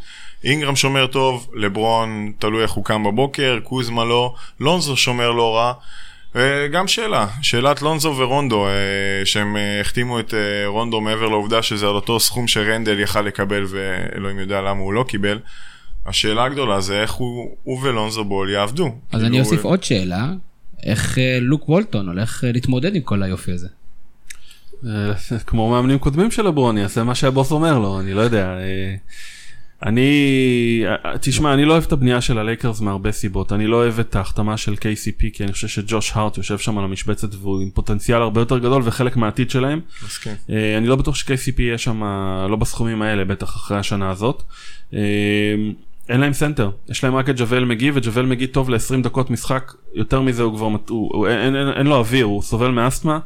אינגרם שומר טוב, לברון תלוי איך הוא קם בבוקר, קוזמה לא, לונזו שומר לא רע. אה, גם שאלה, שאלת לונזו ורונדו, אה, שהם החתימו את רונדו מעבר לעובדה שזה על אותו סכום שרנדל יכל לקבל ואלוהים יודע למה הוא לא קיבל. השאלה הגדולה זה איך הוא, הוא ולונזו בול יעבדו. אז כאילו, אני אוסיף עוד שאלה איך אה, לוק וולטון הולך אה, להתמודד עם כל היופי הזה. אה, כמו מאמנים קודמים של לברון, יעשה מה שהבוס אומר לו, אני לא יודע. אני, תשמע, אני לא אוהב את הבנייה של הלייקרס מהרבה סיבות. אני לא אוהב את ההחתמה של KCP, כי אני חושב שג'וש הארט יושב שם על המשבצת והוא עם פוטנציאל הרבה יותר גדול וחלק מהעתיד שלהם. מסכים. אה, אני לא בטוח ש-KCP יהיה שם, לא בסכומים האלה, בטח אחרי השנה הזאת. אה, אין להם סנטר, יש להם רק את ג'אוול מגי, וג'אוול מגי טוב ל-20 דקות משחק, יותר מזה הוא כבר, מת- הוא, הוא, אין, אין, אין לו אוויר, הוא סובל מאסתמה.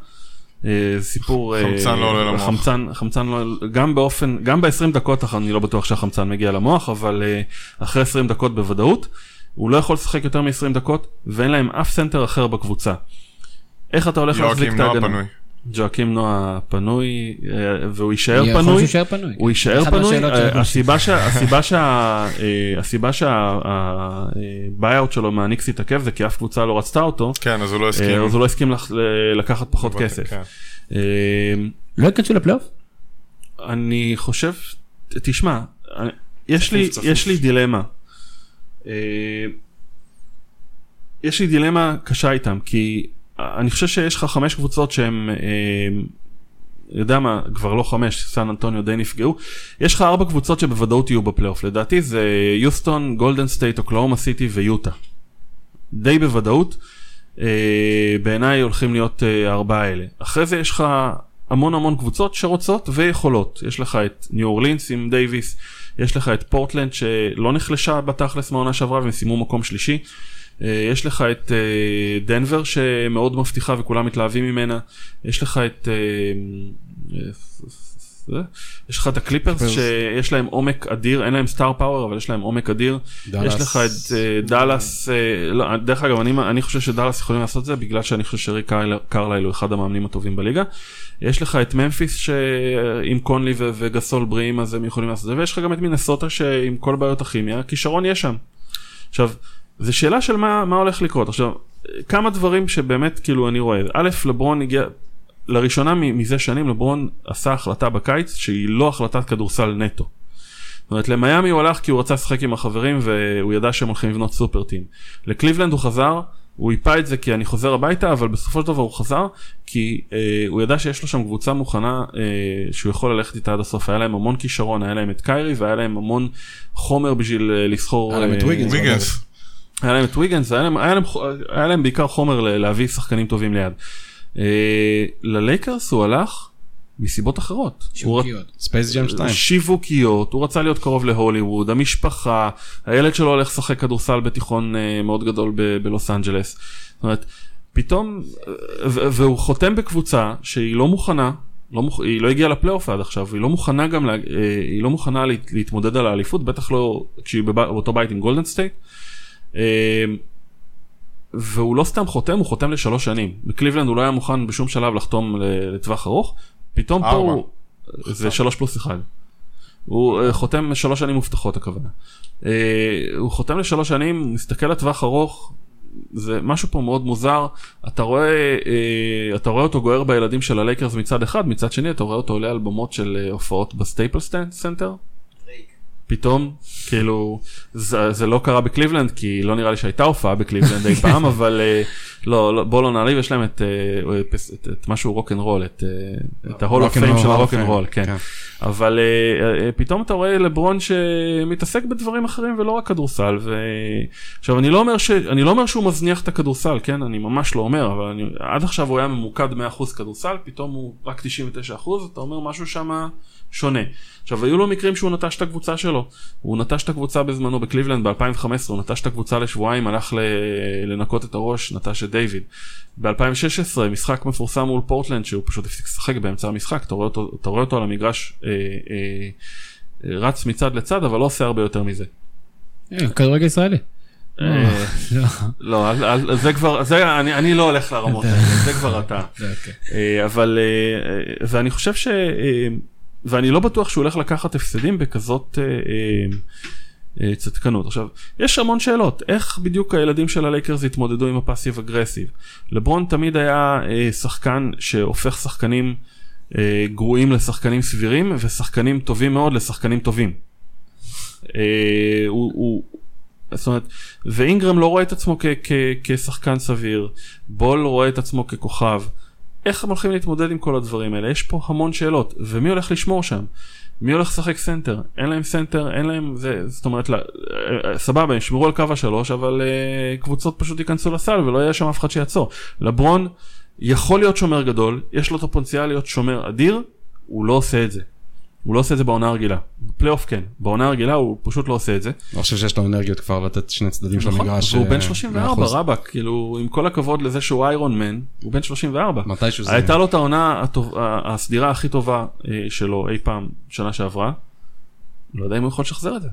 אה, סיפור, אה, חמצן לא עולה למוח. חמצן, חמצן לא, גם באופן, גם ב-20 דקות אני לא בטוח שהחמצן מגיע למוח, אבל אה, אחרי 20 דקות בוודאות, הוא לא יכול לשחק יותר מ-20 דקות, ואין להם אף סנטר אחר בקבוצה. איך אתה הולך להחזיק יואקים את נואה ההגנה? פנוי. ג'ואקים נועה פנוי אה, והוא יישאר יכול להיות פנוי, שהוא פנוי. הוא יישאר פנוי, אה, הסיבה שה- הסיבה שה- אה, שלו מהניקס התעכב זה כי אף קבוצה לא רצתה אותו, כן, אז הוא לא הסכים. אז הוא לא הסכים לקחת פחות כסף. כן. לא ייכנסו לפלייאוף? אני חושב, תשמע, יש לי, צפוף. יש לי דילמה. יש לי דילמה קשה איתם, כי אני חושב שיש לך חמש קבוצות שהן, אה, יודע מה, כבר לא חמש, סן אנטוניו די נפגעו. יש לך ארבע קבוצות שבוודאות יהיו בפלייאוף, לדעתי זה יוסטון, גולדן סטייט, אוקלהומה סיטי ויוטה. די בוודאות. אה, בעיניי הולכים להיות אה, הארבעה האלה. אחרי זה יש לך המון המון קבוצות שרוצות ויכולות. יש לך את ניו אורלינס עם דייוויס, יש לך את פורטלנד שלא נחלשה בתכלס מהעונה שעברה והם סיימו מקום שלישי. אה, יש לך את אה, דנבר שמאוד מבטיחה וכולם מתלהבים ממנה. יש לך את... אה, יש לך את הקליפרס שיש להם עומק אדיר, אין להם star power אבל יש להם עומק אדיר. דאלאס. יש לך את דאלאס, לא, דרך אגב אני, אני חושב שדאלאס יכולים לעשות את זה בגלל שאני חושב שריק קרל- קרלייל הוא אחד המאמנים הטובים בליגה. יש לך את ממפיס שעם קונלי ו- וגסול בריאים אז הם יכולים לעשות את זה ויש לך גם את מינסוטה שעם כל בעיות הכימיה הכישרון יש שם. עכשיו זו שאלה של מה, מה הולך לקרות עכשיו כמה דברים שבאמת כאילו אני רואה א' לברון הגיע לראשונה מ- מזה שנים לברון עשה החלטה בקיץ שהיא לא החלטת כדורסל נטו. זאת אומרת למיאמי הוא הלך כי הוא רצה לשחק עם החברים והוא ידע שהם הולכים לבנות סופר טים. לקליבלנד הוא חזר, הוא איפה את זה כי אני חוזר הביתה אבל בסופו של דבר הוא חזר כי אה, הוא ידע שיש לו שם קבוצה מוכנה אה, שהוא יכול ללכת איתה עד הסוף. היה להם המון כישרון, היה להם את קיירי והיה להם המון חומר בשביל אה, לסחור. היה להם את אה. ויגנס. היה להם את ויגנס, היה להם, היה להם, היה להם בעיקר חומר להביא שחקנים טובים ליד. אה, ללייקרס הוא הלך מסיבות אחרות. שיווקיות. ספייס ג'ם 2. שיווקיות, הוא רצה להיות קרוב להוליווד, המשפחה, הילד שלו הולך לשחק כדורסל בתיכון אה, מאוד גדול ב- בלוס אנג'לס. זאת אומרת, פתאום, אה, ו- והוא חותם בקבוצה שהיא לא מוכנה, לא מוכ... היא לא הגיעה לפלייאוף עד עכשיו, היא לא מוכנה גם, לה... אה, היא לא מוכנה להת... להתמודד על האליפות, בטח לא כשהיא. באותו בית עם גולדן סטייט. אה, והוא לא סתם חותם, הוא חותם לשלוש שנים. בקליבלנד הוא לא היה מוכן בשום שלב לחתום לטווח ארוך, פתאום פה. הוא... זה שלוש פלוס אחד. הוא אה, חותם שלוש שנים מובטחות הכוונה. אה, הוא חותם לשלוש שנים, מסתכל לטווח ארוך, זה משהו פה מאוד מוזר. אתה רואה, אה, אתה רואה אותו גוער בילדים של הלייקרס מצד אחד, מצד שני אתה רואה אותו עולה על במות של הופעות בסטייפל סנטר. פתאום, כאילו, זה, זה לא קרה בקליבלנד, כי לא נראה לי שהייתה הופעה בקליבלנד אי פעם, אבל אה, לא, לא, בוא לא נעליב, יש להם את, אה, את, את, את משהו Rock and Roll, את, אה, את ה Hall of Fame של Hall of ה Rock and Fame, Roll, כן. כן. אבל פתאום אתה רואה לברון שמתעסק בדברים אחרים ולא רק כדורסל. ו... עכשיו אני לא, אומר ש... אני לא אומר שהוא מזניח את הכדורסל, כן? אני ממש לא אומר, אבל אני... עד עכשיו הוא היה ממוקד 100% כדורסל, פתאום הוא רק 99%, אתה אומר משהו שם שונה. עכשיו היו לו מקרים שהוא נטש את הקבוצה שלו. הוא נטש את הקבוצה בזמנו בקליבלנד ב-2015, הוא נטש את הקבוצה לשבועיים, הלך. לנקות את הראש, נטש את דיוויד. ב-2016 משחק מפורסם מול פורטלנד שהוא פשוט הפסיק לשחק באמצע המשחק, אתה רואה אותו, אתה רואה אותו על המגרש אה, אה, אה, רץ מצד לצד אבל לא עושה הרבה יותר מזה. אה, כדורגל ישראלי. אה, לא. לא, אל- זה כבר, זה, אני, לא הולך לרמות האלה, זה כבר אתה. אוקיי. אה, אבל, אה, אה, ואני חושב ש... ואני לא בטוח שהוא הולך לקחת הפסדים בכזאת אה, אה, אה, צדקנות. עכשיו, יש המון שאלות, איך בדיוק הילדים של הלייקרס התמודדו עם הפאסיב אגרסיב? לברון תמיד היה אה, שחקן שהופך שחקנים אה, גרועים לשחקנים סבירים, ושחקנים טובים מאוד לשחקנים טובים. אה, הוא, הוא, זאת אומרת, ואינגרם לא רואה את עצמו כ- כ- כשחקן סביר, בול רואה את עצמו ככוכב. איך הם הולכים להתמודד עם כל הדברים האלה? יש פה המון שאלות, ומי הולך לשמור שם? מי הולך לשחק סנטר? אין להם סנטר, אין להם זה, זאת אומרת, אה, סבבה, הם ישמרו על קו השלוש, אבל אה, קבוצות פשוט ייכנסו לסל ולא יהיה שם אף אחד שיעצור. לברון יכול להיות שומר גדול, יש לו את הפוטנציאל להיות שומר אדיר, הוא לא עושה את זה. הוא לא עושה את זה בעונה הרגילה. בפלייאוף כן, בעונה הרגילה הוא פשוט לא עושה את זה. לא חושב שיש לו אנרגיות כבר לתת שני צדדים של נכון, המגרש. והוא אה, בן 34 מאה אחוז. רבאק, כאילו עם כל הכבוד לזה שהוא איירון מן, הוא בן 34. מתישהו זה... הייתה לו את העונה הסדירה הכי טובה אה, שלו אי פעם שנה שעברה. לא יודע אם הוא יכול לשחזר את זה.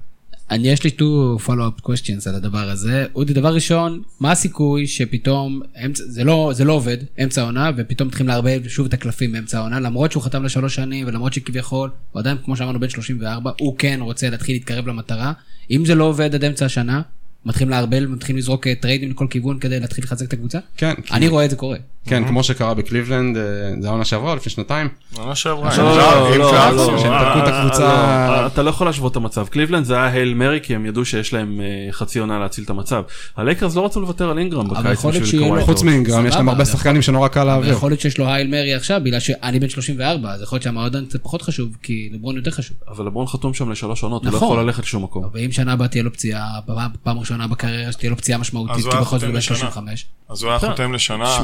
אני יש לי two follow-up questions על הדבר הזה. אודי, דבר ראשון, מה הסיכוי שפתאום, אמצע, זה, לא, זה לא עובד, אמצע העונה, ופתאום מתחילים לערבב שוב את הקלפים באמצע העונה, למרות שהוא חתם לשלוש שנים, ולמרות שכביכול, הוא עדיין, כמו שאמרנו, בן 34, הוא כן רוצה להתחיל להתקרב למטרה. אם זה לא עובד עד אמצע השנה, מתחילים לערבל, מתחילים לזרוק אה, טריידים לכל כיוון כדי להתחיל לחזק את הקבוצה? כן, אני רואה את זה קורה. כן, כמו שקרה בקליבלנד, אה, זה העונה שעברה, לפני שנתיים. עונה שעברה. לא, לא, לא, זהב- לא, שהם תקעו את אה, הקבוצה- לא, אתה לא יכול להשוות את המצב. קליבלנד זה היה Hail Mary כי הם ידעו שיש להם אה, חצי עונה להציל את המצב. הלייקרס לא רצו לוותר על אינגרם אבל בקיץ בשביל קוואי חוץ. מאינגרם, יש להם הרבה שחקנים שנורא קל להעביר. יכול להיות שיש לו הייל מרי עכשיו, בגלל שאני בן 34, אז יכול להיות שהמועדון קצת פחות חשוב, כי לברון יותר חשוב. אבל לברון חתום שם לשלוש עונות, הוא לא נכון. יכול ללכת לשום מקום. ואם שנה הבאה תהיה לו פציעה, פעם- פעם ראשונה בקריירה שתהיה לו פציעה משמעותית, כי בכל זאת הוא בן לשנה. 35. אז הוא היה. חותם לשנה,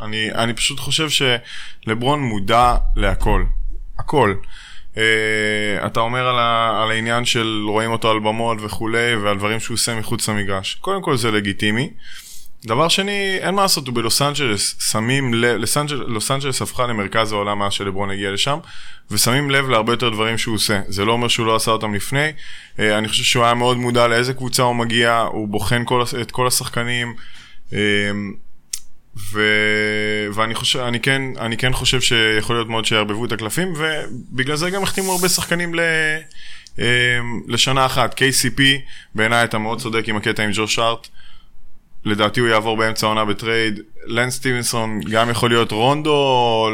אני, אני פשוט חושב שלברון מודע להכל, הכל. Uh, אתה אומר על, ה, על העניין של רואים אותו על במות וכולי, ועל דברים שהוא עושה מחוץ למגרש. קודם כל זה לגיטימי. דבר שני, אין מה לעשות, הוא בלוס אנג'לס, שמים לב, לוס אנג'ל- לוס אנג'לס הפכה למרכז העולם מאז שלברון הגיע לשם, ושמים לב להרבה יותר דברים שהוא עושה. זה לא אומר שהוא לא עשה אותם לפני, אה, אני חושב שהוא היה מאוד מודע לאיזה קבוצה הוא מגיע, הוא בוחן כל, את כל השחקנים, אה, ו... ואני חושב, אני כן, אני כן חושב שיכול להיות מאוד שיערבבו את הקלפים, ובגלל זה גם החתימו הרבה שחקנים ל... אה, לשנה אחת. KCP, בעיניי אתה מאוד צודק עם הקטע עם ג'וש הארט. לדעתי הוא יעבור באמצע העונה בטרייד. לאנס סטיבנסון גם יכול להיות רונדו,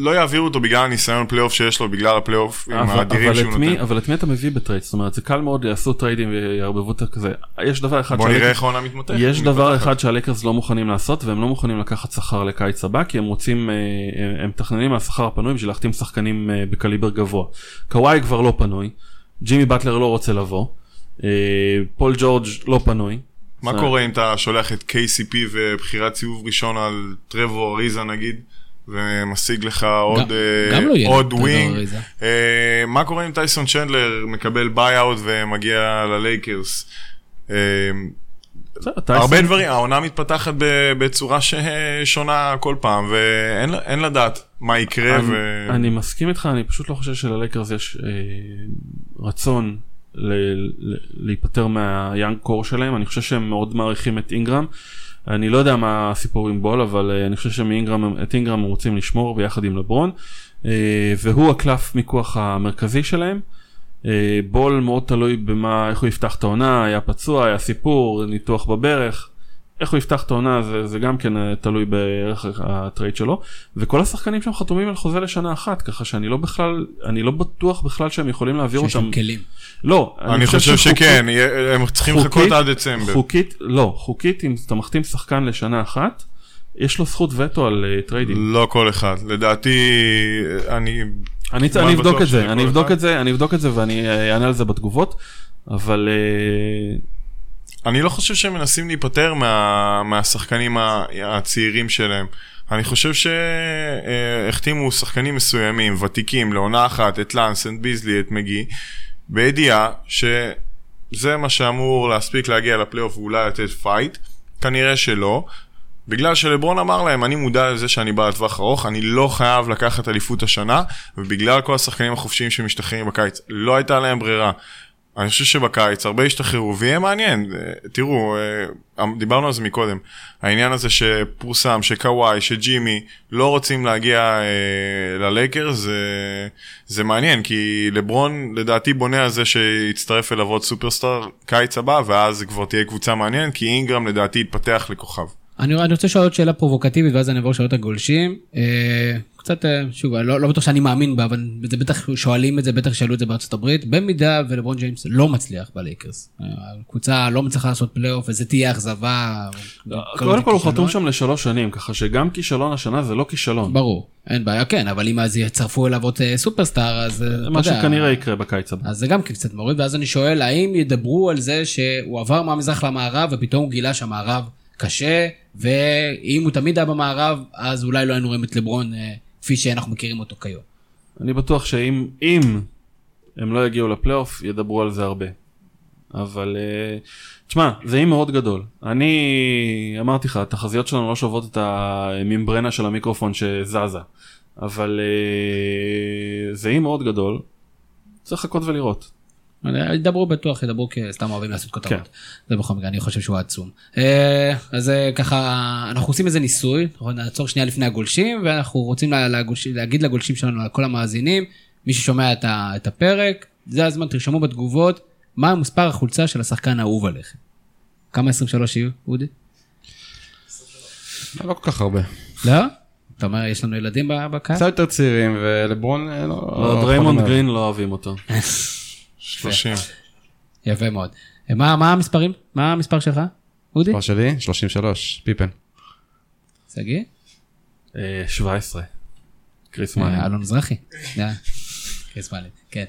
לא יעבירו אותו בגלל הניסיון פלייאוף שיש לו, בגלל הפלייאופים האדירים שהוא נותן. אבל את מי אתה מביא בטרייד? זאת אומרת, זה קל מאוד יעשו טריידים ויערבבו את כזה. יש דבר אחד בוא נראה איך העונה מתפתחת. יש דבר. אחד שהלייקרס לא מוכנים לעשות והם לא מוכנים לקחת שכר לקיץ הבא כי הם רוצים אה, הם- הם מתכננים מהשכר הפנוי בשביל להחתים שחקנים אה, בקליבר גבוה. קוואי כבר לא פנוי, ג'ימי באטלר לא רוצה לבוא, אה, פול ג'ורג' לא פנוי. מה זה- קורה אם אתה שולח את KCP ובחירת סיבוב ראשון על טרוור אריזה נגיד? ומשיג לך עוד, גם- אה, גם לא יהיה עוד wing. הזה. אה, מה קורה אם טייסון צ'נדלר מקבל buyout ומגיע ללייקרס? טייסון- הרבה דברים, העונה מתפתחת בצורה ששונה כל פעם, ואין אין לדעת מה יקרה. אני, ו... אני מסכים איתך, אני פשוט לא חושב שללייקרס יש אה, רצון להיפטר מה young core שלהם, אני חושב שהם מאוד מעריכים את אינגרם. אני לא יודע מה הסיפור עם בול, אבל אה, אני חושב שאת אינגרם הם רוצים לשמור ביחד עם לברון, אה, והוא הקלף מיקוח המרכזי שלהם. אה, בול מאוד תלוי במה, איך הוא יפתח את העונה, היה פצוע, היה סיפור, ניתוח בברך. איך הוא יפתח את העונה זה, זה גם כן אה, תלוי בערך ה trade שלו וכל השחקנים שם חתומים על חוזה לשנה אחת ככה שאני לא בכלל אני לא בטוח בכלל שהם יכולים להעביר שיש אותם להם כלים. לא אני חושב שחוקית- שכן, יהיה- הם צריכים לחכות חוקית- עד דצמבר. חוקית לא חוקית אם אתה מחתים שחקן לשנה אחת יש לו זכות וטו על אה, trades לא כל אחד. לדעתי, אני... אני, אני אבדוק את זה אני אבדוק אחד. את זה אני אבדוק את זה ואני אה, אענה על זה בתגובות אבל אה, אני לא חושב שהם מנסים להיפטר מה, מהשחקנים הצעירים שלהם. אני חושב שהחתימו שחקנים מסוימים, ותיקים, לעונה אחת, את לאנס, את ביזלי, את מגי, בידיעה שזה מה שאמור להספיק להגיע לפלייאוף ואולי לתת fight. כנראה שלא. בגלל שלברון אמר להם, אני מודע לזה שאני בא לטווח ארוך, אני לא חייב לקחת אליפות השנה, ובגלל כל השחקנים החופשיים שמשתחררים בקיץ, לא הייתה להם ברירה. אני חושב שבקיץ הרבה ישתחררו ויהיה מעניין. אה, תראו, אה, דיברנו על זה מקודם, העניין הזה שפורסם שקוואי, שג'ימי לא רוצים להגיע אה, ללייקרס, זה, זה מעניין, כי לברון לדעתי בונה על זה שיצטרף אליו עוד סופרסטאר קיץ הבא, ואז כבר תהיה קבוצה מעניינת, כי אינגרם לדעתי יתפתח לכוכב. אני, אני רוצה לשאול עוד שאלה פרובוקטיבית ואז אני אעבור לשאלות הגולשים. אה, קצת, אה, שוב, לא, לא בטוח שאני מאמין בה, אבל זה בטח שואלים את זה, בטח שאלו את זה בארצות הברית. במידה ולברון ג'יימס לא מצליח בלייקרס, אה, הקבוצה לא מצליחה לעשות פלייאוף וזה תהיה אכזבה. כל קודם כל הוא. חתום שם לשלוש שנים ככה שגם כישלון השנה זה לא כישלון ברור, אין בעיה, כן, אבל אם אז יצרפו אליו עוד סופרסטאר, אז... מה שכנראה יקרה בקיץ הבא. אז זה גם כן קצת מוריד, ואז אני שואל, האם ידברו על זה שהוא עבר מהמזרח למערב ופתאום הוא גילה שהמערב קשה, ואם הוא תמיד היה במערב, אז אולי לא היינו רואים את לברון אה, כפי שאנחנו מכירים אותו כיום. אני בטוח שאם אם הם לא יגיעו לפלייאוף ידברו על זה הרבה. אבל uh, תשמע זה אי מאוד גדול אני אמרתי לך התחזיות שלנו לא שוות את הממברנה של המיקרופון שזזה אבל uh, זה אי מאוד גדול צריך לחכות ולראות. ידברו בטוח, ידברו כי סתם אוהבים לעשות כותרות. כן. זה בכל מקרה, אני חושב שהוא עצום. אה, אז אה, ככה, אנחנו עושים איזה ניסוי, נעצור שנייה לפני הגולשים, ואנחנו רוצים לגולש- להגיד לגולשים שלנו, לכל המאזינים, מי ששומע את ה- את הפרק, זה הזמן, תרשמו בתגובות, מה מספר החולצה של השחקן האהוב עליכם. כמה 23 יהיו, אודי? לא כל כך הרבה. לא? אתה אומר, יש לנו ילדים בקהל? קצת יותר צעירים, ולברון אה, לא... לא, דריימונד גרין לא אוהבים אותו. 30. יפה מאוד. אה, מה מה המספרים? מה המספר שלך, אודי? מספר שלי, 33, פיפן. שגיא? אה, 17. קריס אה, מאני. אלון מזרחי. אה, קריס מאלין, כן.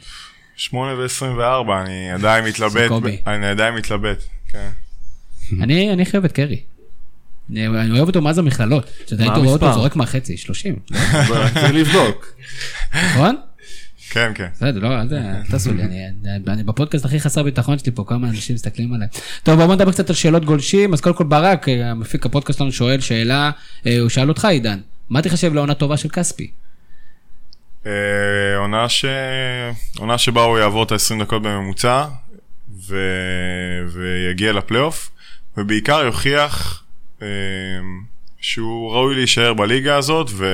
8 ו-24, אני עדיין מתלבט. אני עדיין מתלבט, כן. אני אני חייב את קרי. אני אני אוהב אותו מאז המכללות. כשאתה היית רואה אותו המספר? זורק מהחצי, 30, צריך לבדוק. נכון? כן, כן. בסדר, לא, אל אל תעשו לי, אני- בפודקאסט הכי חסר ביטחון שלי פה, כמה אנשים מסתכלים עליי. טוב, בואו נדבר קצת על שאלות גולשים, אז קודם כל ברק, אה, המפיק הפודקאסט שלנו שואל שאלה, אה, הוא שאל אותך עידן, מה תחשב לעונה טובה של כספי? אה, עונה ש... עונה שבה הוא יעבור את ה-20 דקות בממוצע, ו... ויגיע לפלייאוף, ובעיקר יוכיח שהוא ראוי להישאר בליגה הזאת, ו...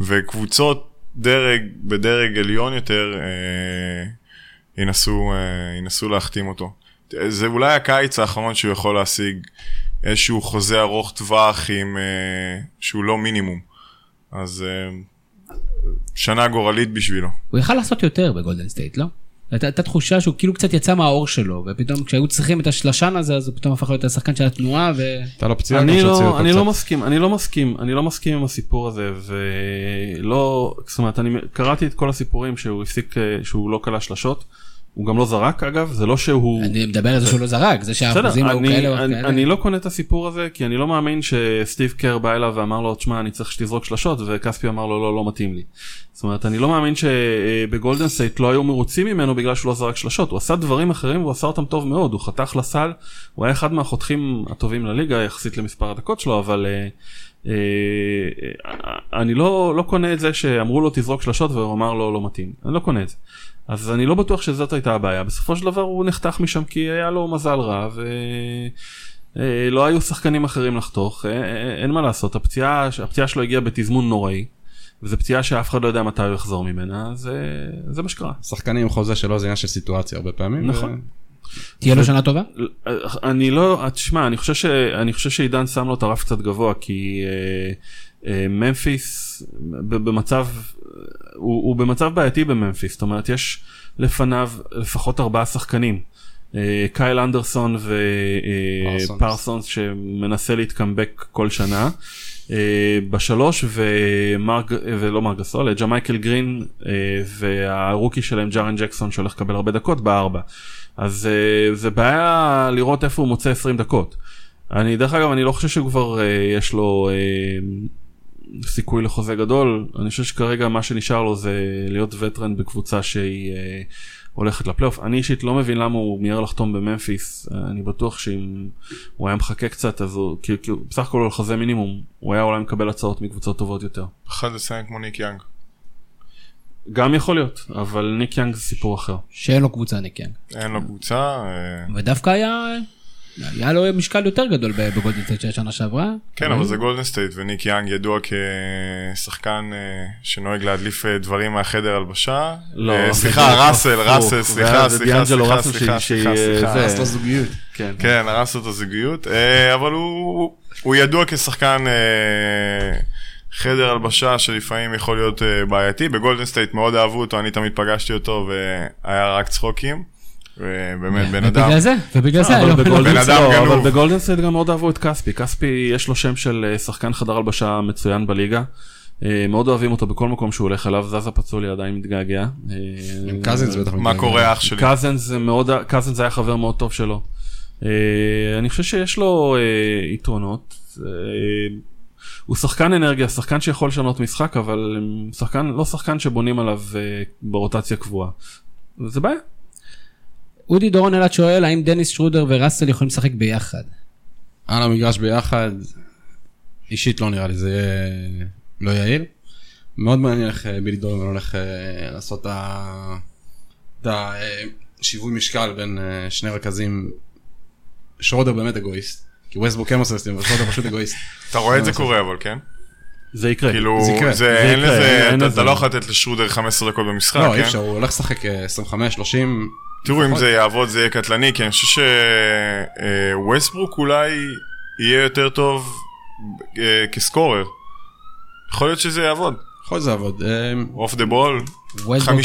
וקבוצות דרג, בדרג עליון יותר, אה, ינסו, אה, ינסו להחתים אותו. זה אולי הקיץ האחרון שהוא יכול להשיג איזשהו חוזה ארוך טווח עם, אה, שהוא לא מינימום. אז אה, שנה גורלית בשבילו. הוא יכל לעשות יותר בגולדן סטייט, לא? הייתה תחושה שהוא כאילו קצת יצא מהאור שלו, ופתאום כשהיו צריכים את השלשן הזה, אז הוא פתאום הפך להיות השחקן של התנועה, ו... הייתה לו פציעה גם אני שהוציאו לא, אותו אני קצת. לא מסכים, אני לא מסכים, אני לא מסכים עם הסיפור הזה, ולא, זאת אומרת, אני קראתי את כל הסיפורים שהוא הפסיק, אה, שהוא לא קלע שלשות, הוא גם לא זרק אגב, זה לא שהוא... אני מדבר על זה שהוא לא זרק, זה שהאחוזים היו כאלה או אני, כאלה. אני לא קונה את הסיפור הזה, כי אני לא מאמין שסטיב קר בא אליו ואמר לו, תשמע, אני צריך שתזרוק שלשות, וכספי אמר לו, לא, לא מתאים לי. זאת אומרת, אני לא מאמין שבגולדן סטייט לא היו מרוצים ממנו בגלל שהוא לא זרק שלשות. הוא עשה דברים אחרים והוא עשה אותם טוב מאוד, הוא חתך לסל, הוא היה אחד מהחותכים הטובים לליגה יחסית למספר הדקות שלו, אבל... אה, אה, אני לא, לא קונה את זה שאמרו לו תזרוק שלשות והוא אמר לו לא מתאים, אני לא קונה את זה. אז אני לא בטוח שזאת הייתה הבעיה, בסופו של דבר הוא נחתך משם כי היה לו מזל רע ולא היו שחקנים אחרים לחתוך, אה, אה, אין מה לעשות, הפציעה, הפציעה שלו הגיעה בתזמון נוראי. וזו פציעה שאף אחד לא יודע מתי הוא יחזור ממנה, זה, זה מה שקרה. שחקנים עם חוזה שלו זה עניין של סיטואציה הרבה פעמים. נכון. תהיה לו שנה טובה? אני לא, תשמע, אני חושב, ש, אני חושב שעידן שם לו את הרף קצת גבוה, כי אה, אה, ממפיס במצב, הוא, הוא במצב בעייתי בממפיס, זאת אומרת, יש לפניו לפחות ארבעה שחקנים. אה, קייל אנדרסון ופרסונס שמנסה להתקמבק כל שנה. אה, בשלוש ומארק ולא מארק גאסול ג'מייקל גרין אה, והרוקי שלהם ג'ארן ג'קסון שהולך לקבל הרבה דקות בארבע אז אה, זה בעיה לראות איפה הוא מוצא 20 דקות. אני דרך אגב אני לא חושב שכבר יש לו סיכוי לחוזה גדול אני חושב שכרגע מה שנשאר לו זה להיות veteran בקבוצה שהיא הולכת לפלייאוף. אני אישית לא מבין למה הוא מיהר לחתום בממפיס, אני בטוח שאם הוא היה מחכה קצת אז הוא, כי, כי בסך הכל הוא חוזה מינימום, הוא היה אולי מקבל הצעות מקבוצות טובות יותר. אחד לסיים כמו ניק יאנג. גם יכול להיות, אבל ניק יאנג זה סיפור אחר. שאין לו קבוצה ניק יאנג. אין לו קבוצה. אה, ודווקא היה היה לו משקל יותר גדול בגולדן סטייט של השנה שעברה. כן, אבל זה גולדן סטייט, וניק יאנג ידוע כשחקן אה, שנוהג להדליף אה, דברים מהחדר הלבשה. לא, אה, סליחה, ראסל, ראסל, סליחה, סליחה, סליחה, סליחה, סליחה. הרס לו זוגיות. כן, כן, הרס לו את הזוגיות, אבל הוא ידוע כשחקן חדר הלבשה שלפעמים יכול להיות בעייתי. בגולדן סטייט מאוד אהבו אותו, אני תמיד פגשתי אותו והיה רק צחוקים. ובאמת בן אדם. ובגלל זה, ובגלל זה, אבל בן אדם לא, גנוב. אבל בגולדן סטייט גם מאוד אהבו את כספי, כספי יש לו שם של אה, שחקן חדר הלבשה מצוין בליגה. אה, מאוד אוהבים אותו בכל מקום שהוא הולך אליו, זזה פצולי עדיין מתגעגע. אה, עם קזינס בטח. מה קורה אח שלי? קזינס זה מאוד, קזינס היה חבר מאוד טוב שלו. אני חושב שיש לו יתרונות. הוא שחקן אנרגיה, שחקן שיכול לשנות משחק, אבל שחקן, לא שחקן שבונים עליו ברוטציה קבועה. זה בעיה. אודי דורון אלעד שואל, האם דניס שרודר וראסל יכולים לשחק ביחד? על המגרש ביחד, אישית לא נראה לי, זה יהיה לא יעיל. מאוד מעניין איך אה, בילי דורון הולך אה, לעשות את השיווי משקל בין אה, שני רכזים. שרודר באמת אגואיסט, כי ווסטבוק כן עושה סטים, אבל שרודר פשוט אגואיסט. אתה רואה את זה קורה אבל כן? זה יקרה. כאילו, זה יקרה. זה, זה אין יקרה, לזה, אין אתה- לזה. אתה לא יכול לתת לשרודר 15 דקות במשחק, לא, אי כן? אפשר, הוא הולך לשחק 25, 30. תראו אם לפחות. זה יעבוד זה יהיה קטלני, כי אני חושב שווסטברוק אולי יהיה יותר טוב אה, כ scorer. יכול להיות שזה יעבוד. יכול להיות שזה יעבוד. אה, off the ball.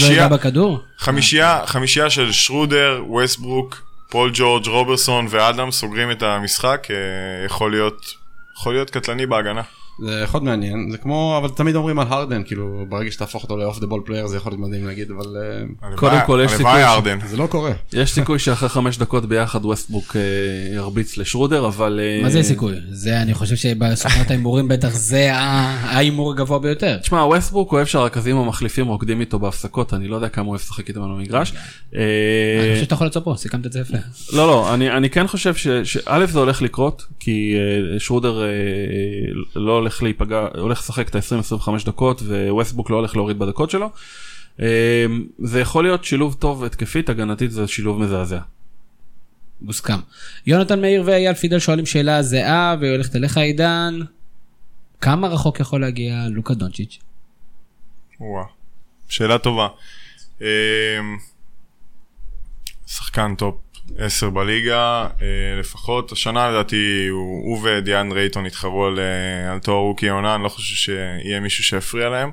לא. יגע בכדור? חמישייה, חמישייה של שרודר, ווסטברוק, פול ג'ורג', רוברסון ואדם סוגרים את המשחק, אה, יכול להיות, יכול להיות קטלני בהגנה. זה יכול להיות מעניין, זה כמו, אבל תמיד אומרים על הרדן, כאילו ברגע שתהפוך אותו ל off the ball player זה יכול להיות מדהים להגיד, אבל אה, קודם כל, יש סיכוי. זה לא קורה. יש סיכוי שאחרי חמש דקות ביחד ווסטבוק אה, ירביץ לשרודר, אבל... אה, מה זה סיכוי? זה, אני חושב שבסוכנות ההימורים בטח זה ההימור הגבוה ביותר. תשמע, ווסטבוק אוהב שהרכזים המחליפים רוקדים איתו בהפסקות, אני לא יודע כמה הוא אוהב לשחק איתם על המגרש. אני חושב שאתה יכול פה, סיכמת את זה יפה. לא, לא, אני, אני כן חושב שא' זה הולך לקרות, כי שרודר לא הולך להיפגע, הולך לשחק את ה-20-25 דקות, וווסטבוק לא הולך להוריד בדקות שלו. Uh, זה יכול להיות שילוב טוב התקפית, הגנתית זה שילוב מזעזע. מוסכם. יונתן מאיר ואייל פידל שואלים שאלה זהה, והיא הולכת אליך עידן. כמה רחוק יכול להגיע לוקה דונצ'יץ'? וואו, שאלה טובה. אמ, שחקן top 10 בליגה, אה, לפחות השנה לדעתי הוא, הוא ודיאנדרה אייטון התחרו על, אה, על תואר rookie העונה, אני לא חושב שיהיה מישהו שיפריע להם.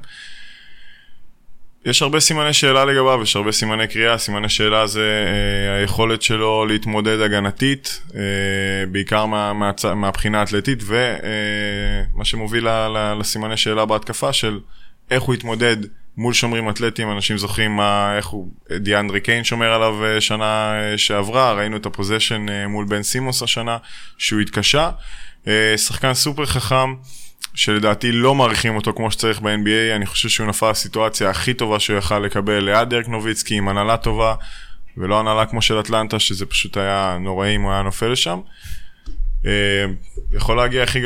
יש הרבה סימני שאלה לגביו, יש הרבה סימני קריאה, סימני שאלה זה אה, היכולת שלו להתמודד הגנתית, אה, בעיקר מה, מהצ... מהבחינה האתלטית, ומה שמוביל ל- ל- לסימני שאלה בהתקפה של איך הוא יתמודד מול שומרים אתלטיים, אנשים זוכרים מה, איך הוא, דיאנדרי קיין שומר עליו אה, שנה אה, שעברה, ראינו את הפוזיישן אה, מול בן סימוס השנה, שהוא התקשה. שחקן סופר חכם, שלדעתי לא מעריכים אותו כמו שצריך ב-NBA, אני חושב שהוא נפל לסיטואציה הכי טובה שהוא יכל לקבל ליד דרק נוביצקי עם הנהלה טובה, ולא הנהלה כמו של אטלנטה, שזה פשוט היה נוראי אם הוא היה נופל לשם. יכול להגיע הכי,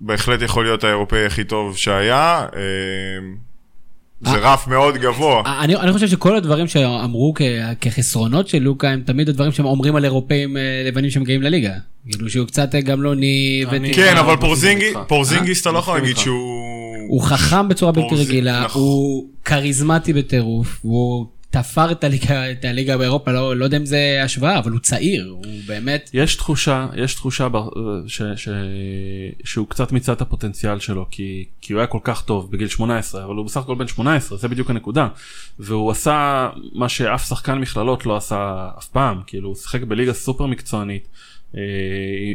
בהחלט יכול להיות האירופאי הכי טוב שהיה. אה, זה רף מאוד גבוה. אני, אני חושב שכל הדברים שאמרו כ, כחסרונות של לוקה הם תמיד הדברים שהם אומרים על אירופאים אה, לבנים שמגיעים לליגה. כאילו שהוא קצת אה, גמלוני אני- וטיפה- כן, אבל מסכים פורזינגי-. פורזינגיס אתה לא יכול להגיד. שהוא... הוא חכם בצורה בלתי רגילה, נכון. הוא כריזמטי בטירוף, הוא תפר את הליגה, את הליגה באירופה, לא, לא יודע אם זה השוואה, אבל הוא צעיר, הוא באמת... יש תחושה, יש תחושה ב- ש, ש, שהוא קצת מיצה את הפוטנציאל שלו, כי, כי הוא היה כל כך טוב בגיל 18, אבל הוא בסך הכל בן 18, זה בדיוק הנקודה. והוא עשה מה שאף שחקן מכללות לא עשה אף פעם, כאילו הוא שיחק בליגה סופר מקצוענית, אה,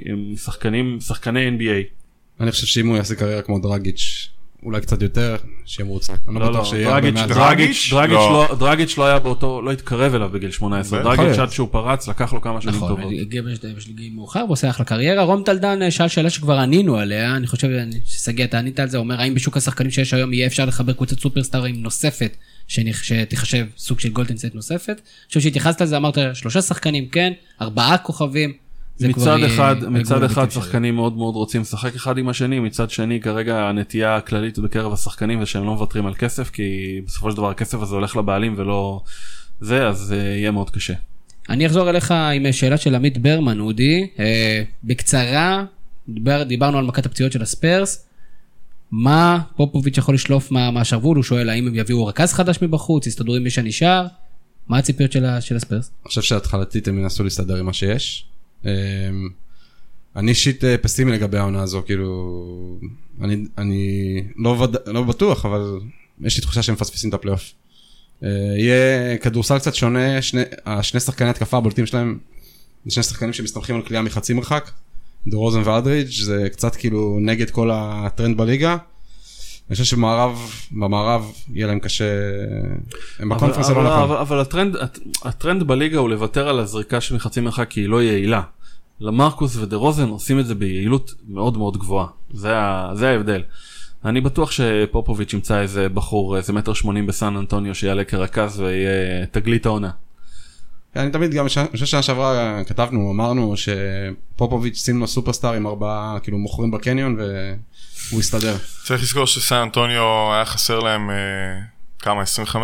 עם שחקנים, שחקני NBA. אני חושב שאם הוא יעשה קריירה כמו דרגיץ', אולי קצת יותר, שיהיה מרוצה. אני לא לא, בטוח לא, שיהיה דרגיץ', לא. לא, דרגיץ' לא היה באותו, לא התקרב אליו בגיל 18, בטח. דרגיץ' עד שהוא פרץ לקח לו כמה שנים נכון, טובות. הגיע בש- בשלגי מאוחר ועושה אחלה קריירה. רום טלדן אה, שאל שאלה שכבר ענינו עליה, אני חושב ששגיא אתה ענית על זה, אומר האם בשוק השחקנים שיש היום יהיה אפשר לחבר קבוצת סופרסטארים נוספת, שתיחשב סוג של גולדנסט נוספת? אני חושב שהתייחסת לזה, אמרת שלושה שחקנים כן, ארבעה כוכבים. זה כבר מצד אחד, מצד אחד. שחקנים מאוד מאוד רוצים לשחק אחד עם השני, מצד שני כרגע הנטייה הכללית בקרב השחקנים זה שהם לא מוותרים על כסף, כי בסופו של דבר הכסף הזה הולך לבעלים ולא זה, אז uh, יהיה מאוד קשה. אני אחזור אליך עם שאלה של עמית ברמן, אודי. אה, בקצרה, דיבר, דיברנו על מכת הפציעות של הספיירס. מה פופוביץ' יכול לשלוף מה- מהשרוול? הוא שואל האם הם יביאו רכז חדש מבחוץ, יסתדרו עם מי שנשאר? מה הציפיות של, של הספיירס? אני חושב שהתחלתית הם ינסו להסתדר עם מה שיש. אמ, אני אישית אה, פסימי לגבי העונה הזו, כאילו, אני, אני לא, וד... לא בטוח, אבל יש לי תחושה שהם מפספסים את הפלייאוף. אה, יהיה כדורסל קצת שונה, שני, השני שחקני התקפה הבולטים שלהם, זה שני שחקנים שמסתמכים על קליעה מחצי מרחק, דרוזן ואולדריג', זה קצת כאילו נגד כל הטרנד בליגה. אני חושב שבמערב, במערב יהיה להם קשה, הם ב conference הלא נכון. אבל, אבל הטרנד, הט- הטרנד בליגה הוא לוותר על הזריקה של מחצי מרחק כי היא לא יעילה. למרקוס ודה רוזן עושים את זה ביעילות מאוד מאוד גבוהה. זה, ה, זה ההבדל. אני בטוח שפופוביץ' ימצא איזה בחור, איזה מטר שמונים בסן אנטוניו שיעלה כרכז ויהיה תגלית העונה. אני תמיד גם, אני חושב שנה שעברה כתבנו, אמרנו שפופוביץ' שים לו סופרסטאר עם ארבעה, כאילו מוכרים בקניון והוא יסתדר. צריך לזכור שסן אנטוניו היה חסר להם אה, כמה, 25-26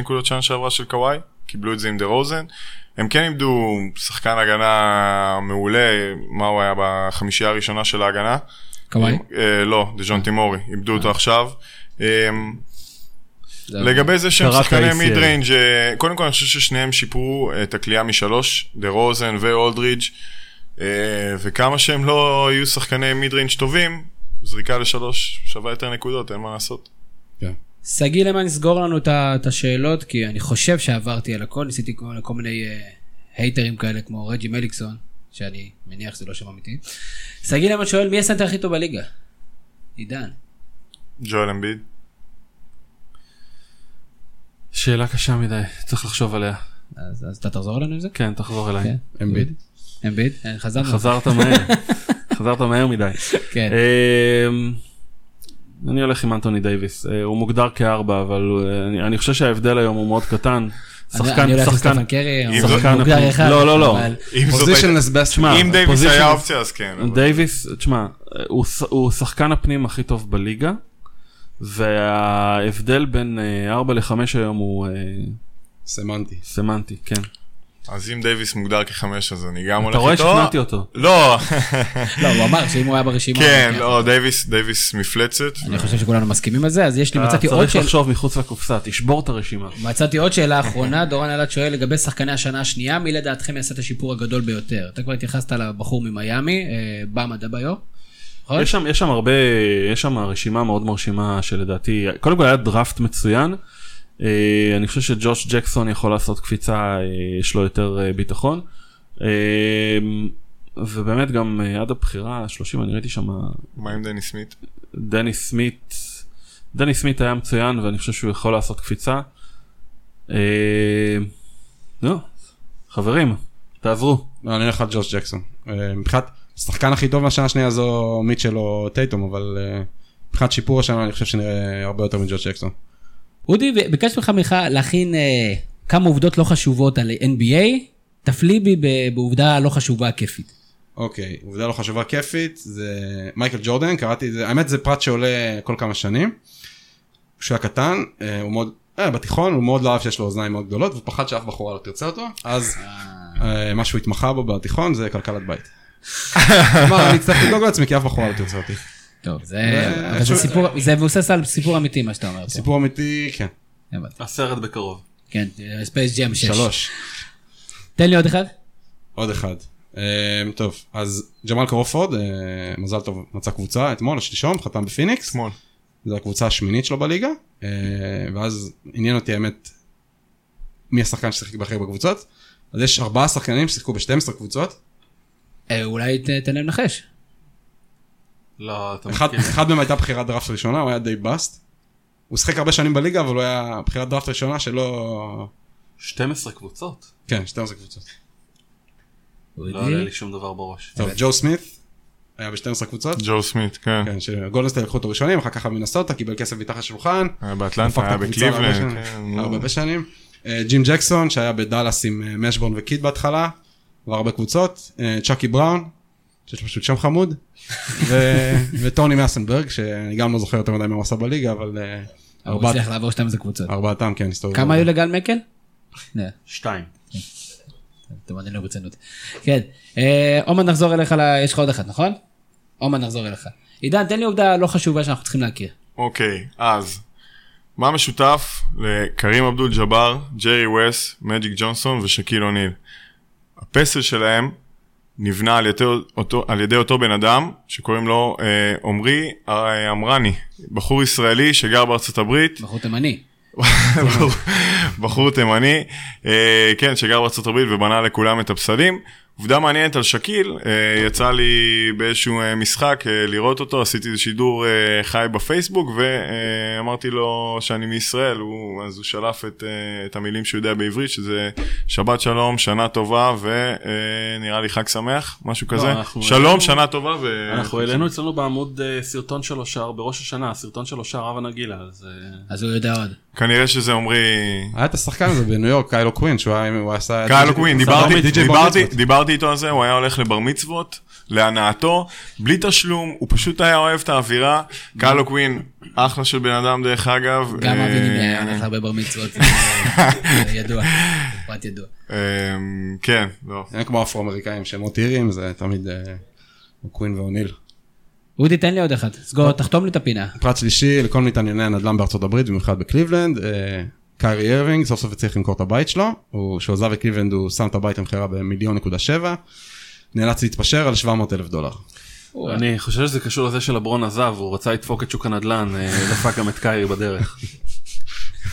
נקודות שנה שעברה של קוואי, קיבלו את זה עם דה רוזן. הם כן איבדו שחקן הגנה מעולה, מה הוא היה בחמישייה הראשונה של ההגנה? קוואי? אה, לא, דז'ונטה מארי, איבדו אותו עכשיו. אה, זה- לגבי זה שהם שחקני. mid range, קודם כל אני חושב ששניהם שיפרו את הקליעה משלוש, דה רוזן ואולדרידג', וכמה שהם לא יהיו שחקני mid range טובים, זריקה לשלוש שווה יותר נקודות, אין מה לעשות. כן. שגיא למה נסגור לנו את השאלות, כי אני חושב שעברתי על הכל, ניסיתי כל, מיני אה, הייטרים כאלה כמו רג'י מליקסון, שאני מניח שזה לא שם אמיתי. שגיא למה שואל, מי הסנטר הכי טוב בליגה? עידן. ג'ואל אמביד. שאלה קשה מדי, צריך לחשוב עליה. אז, אז אתה תחזור אלינו עם זה? כן, תחזור אליי. כן. אמביד. אמביד? אה, חזרנו. חזרת מהר, חזרת מהר מדי. כן. אמ, אני הולך עם אנטוני דייוויס, אה, הוא מוגדר כארבע, אבל אה, אני- אני חושב שההבדל היום הוא מאוד קטן. שחקן, אני הולך שחקן, לסטפן קרי, זאת- מוגדר אחד. לא, לא, לא. אם דייוויס היה אופציה אז כן. דייוויס, תשמע, הוא, ש- הוא שחקן הפנים הכי טוב בליגה, וההבדל בין 4 ל-5 היום הוא אה, סמנטי. סמנטי, כן. אז אם דייוויס מוגדר כחמש אז אני גם הולך אתה איתו. רואה שכנעתי אותו. לא, לא, הוא אמר שאם הוא היה ברשימה... כן, לא. דייוויס, דייוויס מפלצת. אני חושב שכולנו מסכימים על זה, אז יש לי, אתה מצאתי עוד צריך שאלה. לחשוב מחוץ לקופסה, תשבור את הרשימה. מצאתי עוד שאלה אחרונה, דורון אלעד שואל לגבי שחקני השנה השנייה, מי לדעתכם יעשה את השיפור הגדול ביותר? אתה כבר התייחסת לבחור ממיאמי, אה, באם אדבאיו. נכון? יש שם, יש שם הרבה, יש שם רשימה מאוד מרשימה שלדעתי, קודם כל היה דראפט מצוין. אה, אני חושב שג'וש ג'קסון יכול לעשות קפיצה, אה, יש לו יותר אה, ביטחון. ובאמת גם עד הבחירה, 30, אני ראיתי שם מה עם דני סמית? דני סמית, דני סמית היה מצוין ואני חושב שהוא יכול לעשות קפיצה. נו, חברים, תעזרו. לא, אני הולך על ג'וש ג'קסון. מבחינת, השחקן הכי טוב מהשנה השנייה זו מיטשל או טייטום, אבל מבחינת שיפור השנה אני חושב שנראה הרבה יותר מג'וש ג'קסון. אודי, ביקשתי ממך מיכה להכין אה, כמה עובדות לא חשובות על NBA, תפליא בי בעובדה לא חשובה כיפית. אוקיי, עובדה לא חשובה כיפית, זה מייקל ג'ורדן, קראתי את זה, האמת זה פרט שעולה כל כמה שנים. כשהוא היה קטן, אה, הוא מאוד, אה, בתיכון הוא מאוד לא אהב שיש לו אוזניים מאוד גדולות, והוא פחד שאף בחורה לא תרצה אותו, אז אה, מה שהוא התמחה בו בתיכון זה כלכלת בית. אמר, אני אצטרך לדאוג לעצמי כי אף בחורה לא תרצה אותי. טוב, זה אבל זה סיפור, זה מבוסס על סיפור אמיתי מה שאתה אומר פה. סיפור אמיתי, כן. הסרט בקרוב. כן, ספייס ג'ם 6. שלוש. תן לי עוד אחד. עוד אחד. אה, טוב, אז ג'מאל קרופורד, אה, מזל טוב, מצא קבוצה אתמול או שלשום, חתם בפיניקס. אתמול. זו הקבוצה השמינית שלו בליגה, אה, ואז עניין אותי האמת מי השחקן ששיחק בהכי בקבוצות. אז יש ארבעה שחקנים ששיחקו ב-12 קבוצות, אה, אולי ת- תן להם לנחש. לא, אתה אחד, מכיר. אחד מהם הייתה בחירת דראפט ראשונה, הוא היה די bust. הוא שיחק הרבה שנים בליגה, אבל הוא היה בחירת דראפט ראשונה שלא... 12 קבוצות. כן, 12 קבוצות. לא אודי. עולה לי שום דבר בראש. טוב, ג'ו סמית, היה ב-12 קבוצות. ג'ו סמית, כן. כן, שגולדן סטייט לקחו אותו ראשונים, אחר כך מינסוטה, קיבל כסף מתחת לשולחן. היה באטלנטה, היה בקליבלנד. כן. הרבה שנים. אה, ג'ים ג'קסון שהיה בדאלאס עם אה, משבורן וקיד בהתחלה, עבר הרבה קבוצות. אה, צ'אקי בראון, שיש פשוט שם חמוד. ו- וטוני מסנברג, שאני גם לא זוכר יותר מדי מה הוא עשה בליגה, אבל אה, הוא הצליח לעבור 12 קבוצות. ארבעתם כן הסתובבו. כמה היו לגל מקל? שתיים. אתם עונים לו ברצינות. כן, אה, עומר נחזור אליך, ל- יש לך עוד אחד נכון? עומר נחזור אליך. עידן תן לי עובדה לא חשובה שאנחנו צריכים להכיר. אוקיי, אז, מה משותף לקרים אבדול ג'אבר, ג'רי וס, מג'יק ג'ונסון ושקיל אוניל? הפסל שלהם נבנה על ידי אותו, על ידי אותו בן אדם שקוראים לו אה, עמרי אה, אמרני, בחור ישראלי שגר בארצות הברית, בחור תימני. בחור- בחור תימני, אה, כן, שגר בארצות הברית ובנה לכולם את הפסלים. עובדה מעניינת על שקיל, אה, יצא לי באיזשהו אה, משחק אה, לראות אותו, עשיתי איזה שידור חי בפייסבוק ואמרתי לו שאני מישראל, הוא, אז הוא שלף את, את המילים שהוא יודע בעברית, שזה שבת שלום, שנה טובה ונראה לי חג שמח, משהו כזה. אנחנו- שלום, שנה טובה. ו... אנחנו העלינו אצלנו בעמוד סרטון שלו שר בראש השנה, סרטון שלו שר רב הנגילה, אז אז הוא יודע עוד. כנראה שזה עמרי... היה את השחקן הזה בניו יורק, קיילו קווין, שהוא היה, הוא עשה... די.ג'יי- קווין, דיברתי, דיברתי. דיברתי איתו על זה, הוא היה הולך לבר מצוות, להנאתו, בלי תשלום, הוא פשוט היה אוהב את האווירה. קהלו קווין, אחלה של בן אדם דרך אגב. גם אה, אבי נמני היה הולך להרבה בר מצוות, ידוע, פרט ידוע. אה, כן, לא. אין כמו אפרו-אמריקאים שמות אירים, זה תמיד אה, קווין ואוניל. אודי תן לי עוד אחד, סגור, תחתום לי את הפינה. פרט שלישי לכל מתענייני הנדל"ן בארצות הברית, במיוחד בקליבלנד, אה, קיירי ארווינג סוף סוף הצליח למכור את הבית שלו, הוא- כשהוא עזב את קליבלנד הוא שם את הבית למכירה במיליון נקודה שבע, נאלץ להתפשר על 700 אלף דולר. אני חושב שזה קשור לזה שלברון עזב, הוא רצה לדפוק את שוק הנדל"ן, אה, דפק גם את קיירי בדרך.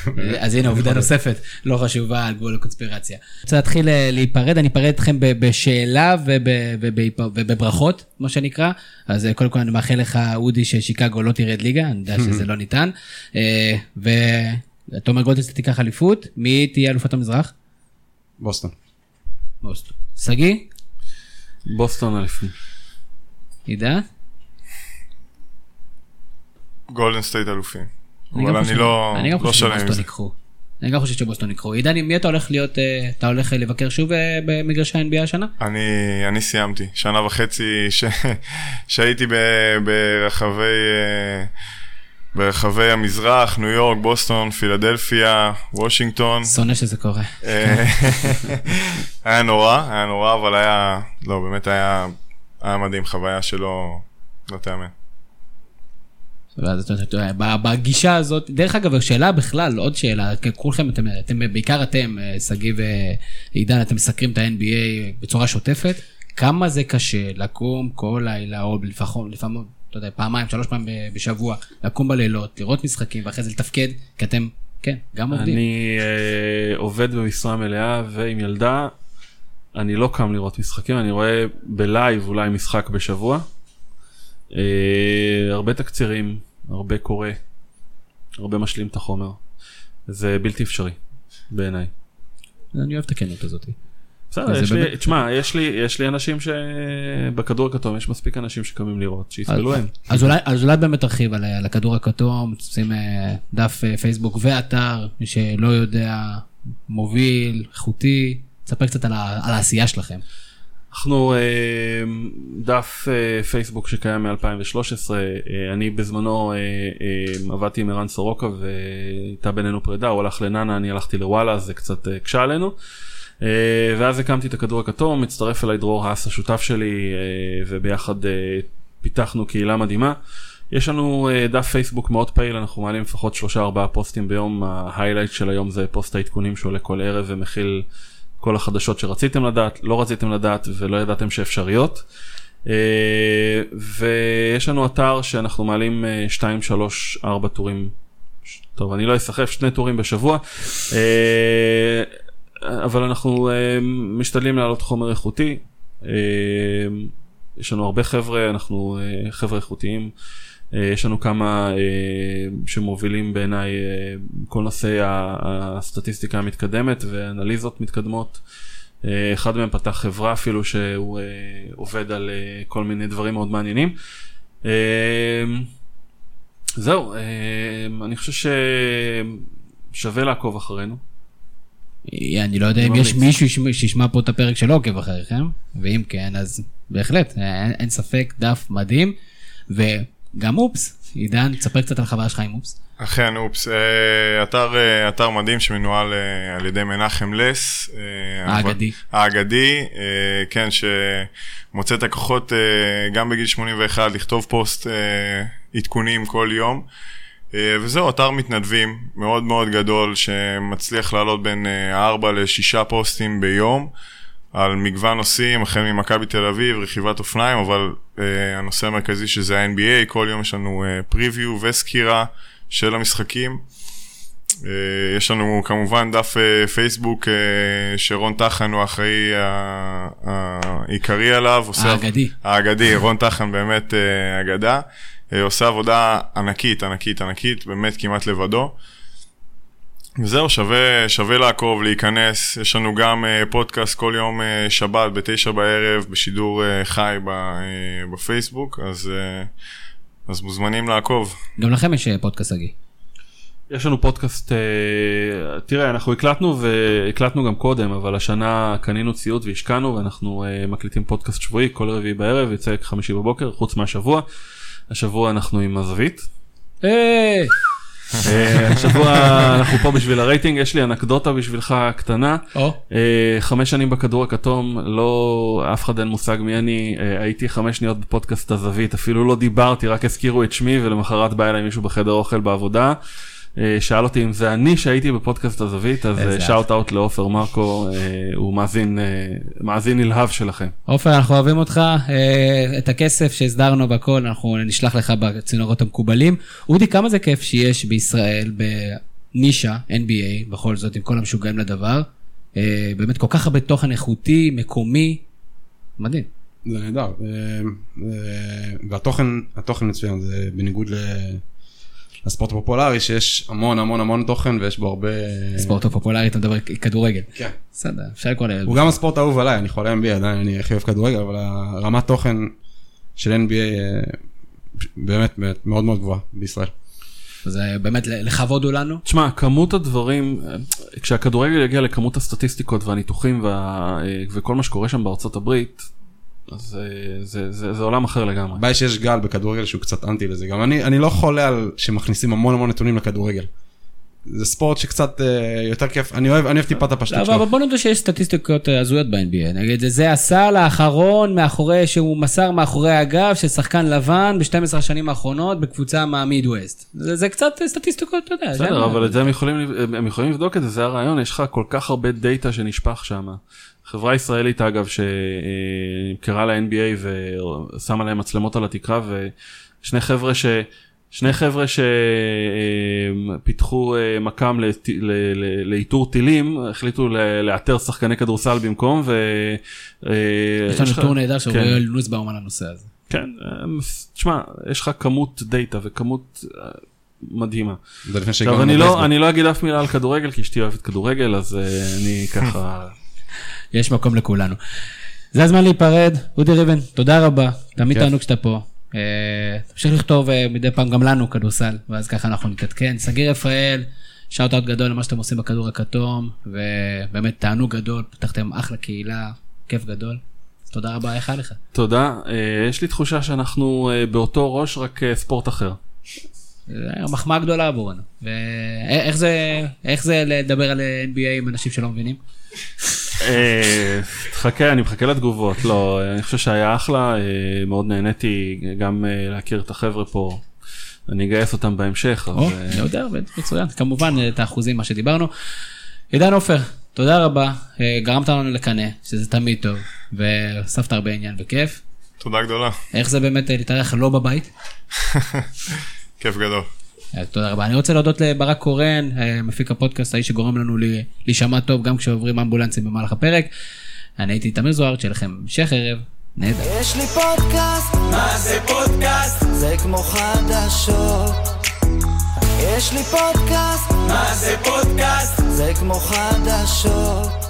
אז הנה עובדה נוספת, לא חשובה על גבול הקונספירציה. רוצה להתחיל אה, להיפרד, אני אפרד אתכם ב- בשאלה ובברכות, מה שנקרא. אז אה, קודם כל אני מאחל לך, אודי, ששיקגו לא תרד ליגה, אני יודע שזה לא ניתן. אה, ותומר גולדסט תיקח אליפות, מי תהיה אלופת המזרח? בוסטון. אוסלו. שגיא? בוסטון אלופים. עידן? גולדן סטייט אלופים. אני גם אבל אני לא אני גם לא חושב שבוסטון. ייקחו. אני גם חושב שבוסטון ייקחו. עידן, מי אתה הולך להיות, אה, אתה הולך אה, לבקר שוב אה, במגרשי ה-NBA השנה? אני, אני סיימתי, שנה וחצי ש... שהייתי ב... ברחבי, ברחבי המזרח, ניו יורק, בוסטון, פילדלפיה, וושינגטון. שונא שזה קורה. היה נורא, היה נורא, אבל היה, לא, באמת היה, היה מדהים, חוויה שלא, לא תאמן. ואז אתה- יודע, בגישה הזאת, דרך אגב, שאלה בכלל, עוד שאלה, כולכם, אתם, אתם, בעיקר אתם, אה, שגיא ועידן, אתם מסקרים את ה-NBA בצורה שוטפת, כמה זה קשה לקום כל לילה, או לפחות, לפעמים, אתה יודע, פעמיים, שלוש פעמים בשבוע, לקום בלילות, לראות משחקים, ואחרי זה לתפקד, כי אתם, כן, גם עובדים. אני אה, עובד במשרה מלאה ועם ילדה, אני לא קם לראות משחקים, אני רואה בלייב אולי משחק בשבוע. אה, הרבה תקצירים, הרבה קורה. הרבה משלים את החומר. זה בלתי אפשרי, בעיניי. אני אוהב את הכנות הזאת. בסדר, יש לי, תשמע, יש לי, יש לי אנשים שבכדור הכתום יש מספיק אנשים שקמים לראות, שיסבלו הם. אז אולי, אז אולי באמת תרחיב על, על הכדור הכתום, שים אה, דף אה, פייסבוק ואתר, מי שלא יודע, מוביל, איכותי, תספר קצת על, על העשייה שלכם. אנחנו אה, דף אה, פייסבוק שקיים מ-2013, אה, אני בזמנו עבדתי עם ערן סורוקה והייתה בינינו פרידה, הוא הלך לנענע, אני הלכתי לוואלה, זה קצת הקשה עלינו. ואז הקמתי את הכדור הכתום, הצטרף אליי דרור האס השותף שלי, וביחד פיתחנו קהילה מדהימה. יש לנו דף פייסבוק מאוד פעיל, אנחנו מעלים לפחות שלושה ארבעה פוסטים ביום, ה highlight של היום זה פוסט העדכונים שעולה כל ערב ומכיל כל החדשות שרציתם לדעת, לא רציתם לדעת ולא ידעתם שאפשריות. אה, ויש לנו אתר שאנחנו מעלים 2, 3, 4 טורים, טוב אני לא אסחף, שני טורים בשבוע, אה, אבל אנחנו אה, משתדלים להעלות חומר איכותי. יש לנו הרבה חבר'ה, אנחנו חבר'ה איכותיים. אה, יש לנו כמה אה, שמובילים בעיניי אה, כל נושא ה- הסטטיסטיקה המתקדמת ואנליזות מתקדמות. אחד מהם פתח חברה אפילו שהוא עובד על כל מיני דברים מאוד מעניינים. זהו, אני חושב ששווה לעקוב אחרינו. אני לא יודע אם. יש מישהו שישמע- פה את הפרק שלא עוקב אחריכם, ואם כן, אז בהחלט, אין, ספק, דף מדהים, וגם אופס, עידן, תספר קצת על החוויה שלך עם אופס. אכן, אופס, אה, אתר, אה, אתר מדהים שמנוהל אה, על ידי מנחם לס. האגדי. האגדי, כן, שמוצא את הכוחות גם בגיל 81 לכתוב פוסט עדכונים כל יום. וזהו, אתר מתנדבים מאוד מאוד גדול שמצליח לעלות בין 4 ל-6 פוסטים ביום. על מגוון נושאים, החל ממכבי תל אביב, רכיבת אופניים, אבל uh, הנושא המרכזי שזה ה-NBA, כל יום יש לנו פריוויו uh, וסקירה של המשחקים. Uh, יש לנו כמובן דף uh, פייסבוק uh, שרון טחן הוא האחראי העיקרי עליו. האגדי. האגדי, רון טחן באמת uh, אגדה. Uh, עושה עבודה ענקית, ענקית, ענקית, באמת כמעט לבדו. וזהו, שווה, שווה לעקוב, להיכנס. יש לנו גם uh, פודקאסט כל יום uh, שבת בתשע בערב בשידור uh, חי ב, uh, בפייסבוק, אז, uh, אז מוזמנים לעקוב. גם לכם יש פודקאסט סגי. יש לנו פודקאסט, אה, תראה, אנחנו הקלטנו והקלטנו גם קודם, אבל השנה קנינו ציוד והשקענו ואנחנו אה, מקליטים פודקאסט שבועי כל רביעי בערב, יוצא חמישי בבוקר, חוץ מהשבוע. השבוע אנחנו עם הזווית. היי! אה, השבוע אנחנו פה בשביל הרייטינג, יש לי אנקדוטה בשבילך קטנה. אה, חמש שנים בכדור הכתום, לא, אף אחד אין מושג מי אני, אה, הייתי חמש שניות בפודקאסט הזווית, אפילו לא דיברתי, רק הזכירו את שמי ולמחרת בא אליי מישהו בחדר אוכל בעבודה. אה, שאל אותי אם זה אני שהייתי בפודקאסט הזווית, אז שאוט אאוט לעופר מרקו, אה, הוא מאזין, אה, מאזין נלהב שלכם. עופר, אנחנו אוהבים אותך, אה, את הכסף שהסדרנו בכל, אנחנו נשלח לך בצינורות המקובלים. אודי, כמה זה כיף שיש בישראל בנישה, NBA, בכל זאת, עם כל המשוגעים לדבר. אה, באמת כל כך הרבה תוכן איכותי, מקומי, מדהים. זה נהדר. אה, אה, והתוכן, התוכן מצוין, זה בניגוד ל- לספורט הפופולרי, שיש המון המון המון תוכן ויש בו הרבה... ספורט הפופולרי, אתה מדבר כדורגל. כן. בסדר, אפשר לקרוא לילד. הוא גם הספורט האהוב עליי, אני חולה NBA, עדיין אני הכי אוהב כדורגל, אבל הרמת תוכן של NBA אה, באמת באמת מאוד מאוד גבוהה בישראל. זה באמת לכבוד הוא לנו. תשמע, כמות הדברים, אה, כשהכדורגל יגיע לכמות הסטטיסטיקות והניתוחים וה, אה, וכל מה שקורה שם בארצות הברית, אז אה, זה, זה, זה עולם אחר לגמרי. הבעיה שיש גל בכדורגל שהוא קצת אנטי לזה, גם אני, אני לא חולה על שמכניסים המון המון נתונים לכדורגל. זה ספורט שקצת אה, יותר כיף, אני אוהב, אני אוהב טיפה את הפשטות אבל שלו. בוא נודה שיש סטטיסטיקות אה, הזויות ב-NBA. נגיד, זה- זה הסל האחרון מאחורי, שהוא מסר מאחורי הגב של שחקן לבן ב-12 השנים האחרונות בקבוצה מהמידווסט. זה זה קצת סטטיסטיקות, אתה יודע. זה בסדר, מה- אבל את זה הם יכולים, הם יכולים לבדוק את זה, זה הרעיון, יש לך כל כך הרבה דאטה שנשפך שם. חברה ישראלית אגב שנמכרה ל-NBA ושמה להם מצלמות על התקרה ושני חבר'ה ש... שני חבר'ה שפיתחו אה, מכ"ם לט- ל- ל- לאיתור טילים החליטו ל- לאתר שחקני כדורסל במקום ו... אה, יש לנו טור נהדר של כן. נוסבאום על הנושא הזה. כן, תשמע, יש לך כמות דאטה וכמות, אה, מדהימה. עכשיו אני. לא, אני לא אגיד אף מילה על כדורגל כי אשתי אוהבת כדורגל אז אה, אני ככה יש מקום לכולנו. זה הזמן להיפרד. אודי ריבן, תודה רבה. תמיד. תענוג שאתה פה. אה, תמשיך לכתוב אה, מדי פעם גם לנו כדורסל, ואז ככה אנחנו נתעדכן. סגיר רפאל, שאוט אאוט גדול למה שאתם עושים בכדור הכתום, ובאמת תענוג גדול, פתחתם אחלה קהילה, כיף גדול. תודה רבה, איך היה לך? תודה. אה, יש לי תחושה שאנחנו באותו ראש רק ספורט אחר. מחמאה גדולה עבורנו. ואיך זה, איך זה לדבר על NBA עם אנשים שלא מבינים? אה, תחכה, אני מחכה לתגובות. לא, אני חושב שהיה אחלה, אה, מאוד נהניתי גם אה, להכיר את החבר'ה פה. אני אגייס אותם בהמשך. או, אני יודע, מצוין. כמובן, את האחוזים, מה שדיברנו. עידן עופר, תודה רבה. גרמת לנו לקנא, שזה תמיד טוב, והוספת הרבה עניין וכיף. תודה גדולה. איך זה באמת להתארח לא בבית? כיף גדול. אה, תודה רבה. אני רוצה להודות לברק קורן, אה, מפיק הפודקאסט, האיש שגורם לנו ל- להישמע טוב גם כשעוברים אמבולנסים במהלך הפרק. אני הייתי תמיר זוהר, שיהיה לכם המשך ערב נהדר. יש לי פודקאסט, מה זה פודקאסט? זה כמו חדשות. יש לי פודקאסט, מה זה פודקאסט? זה כמו חדשות.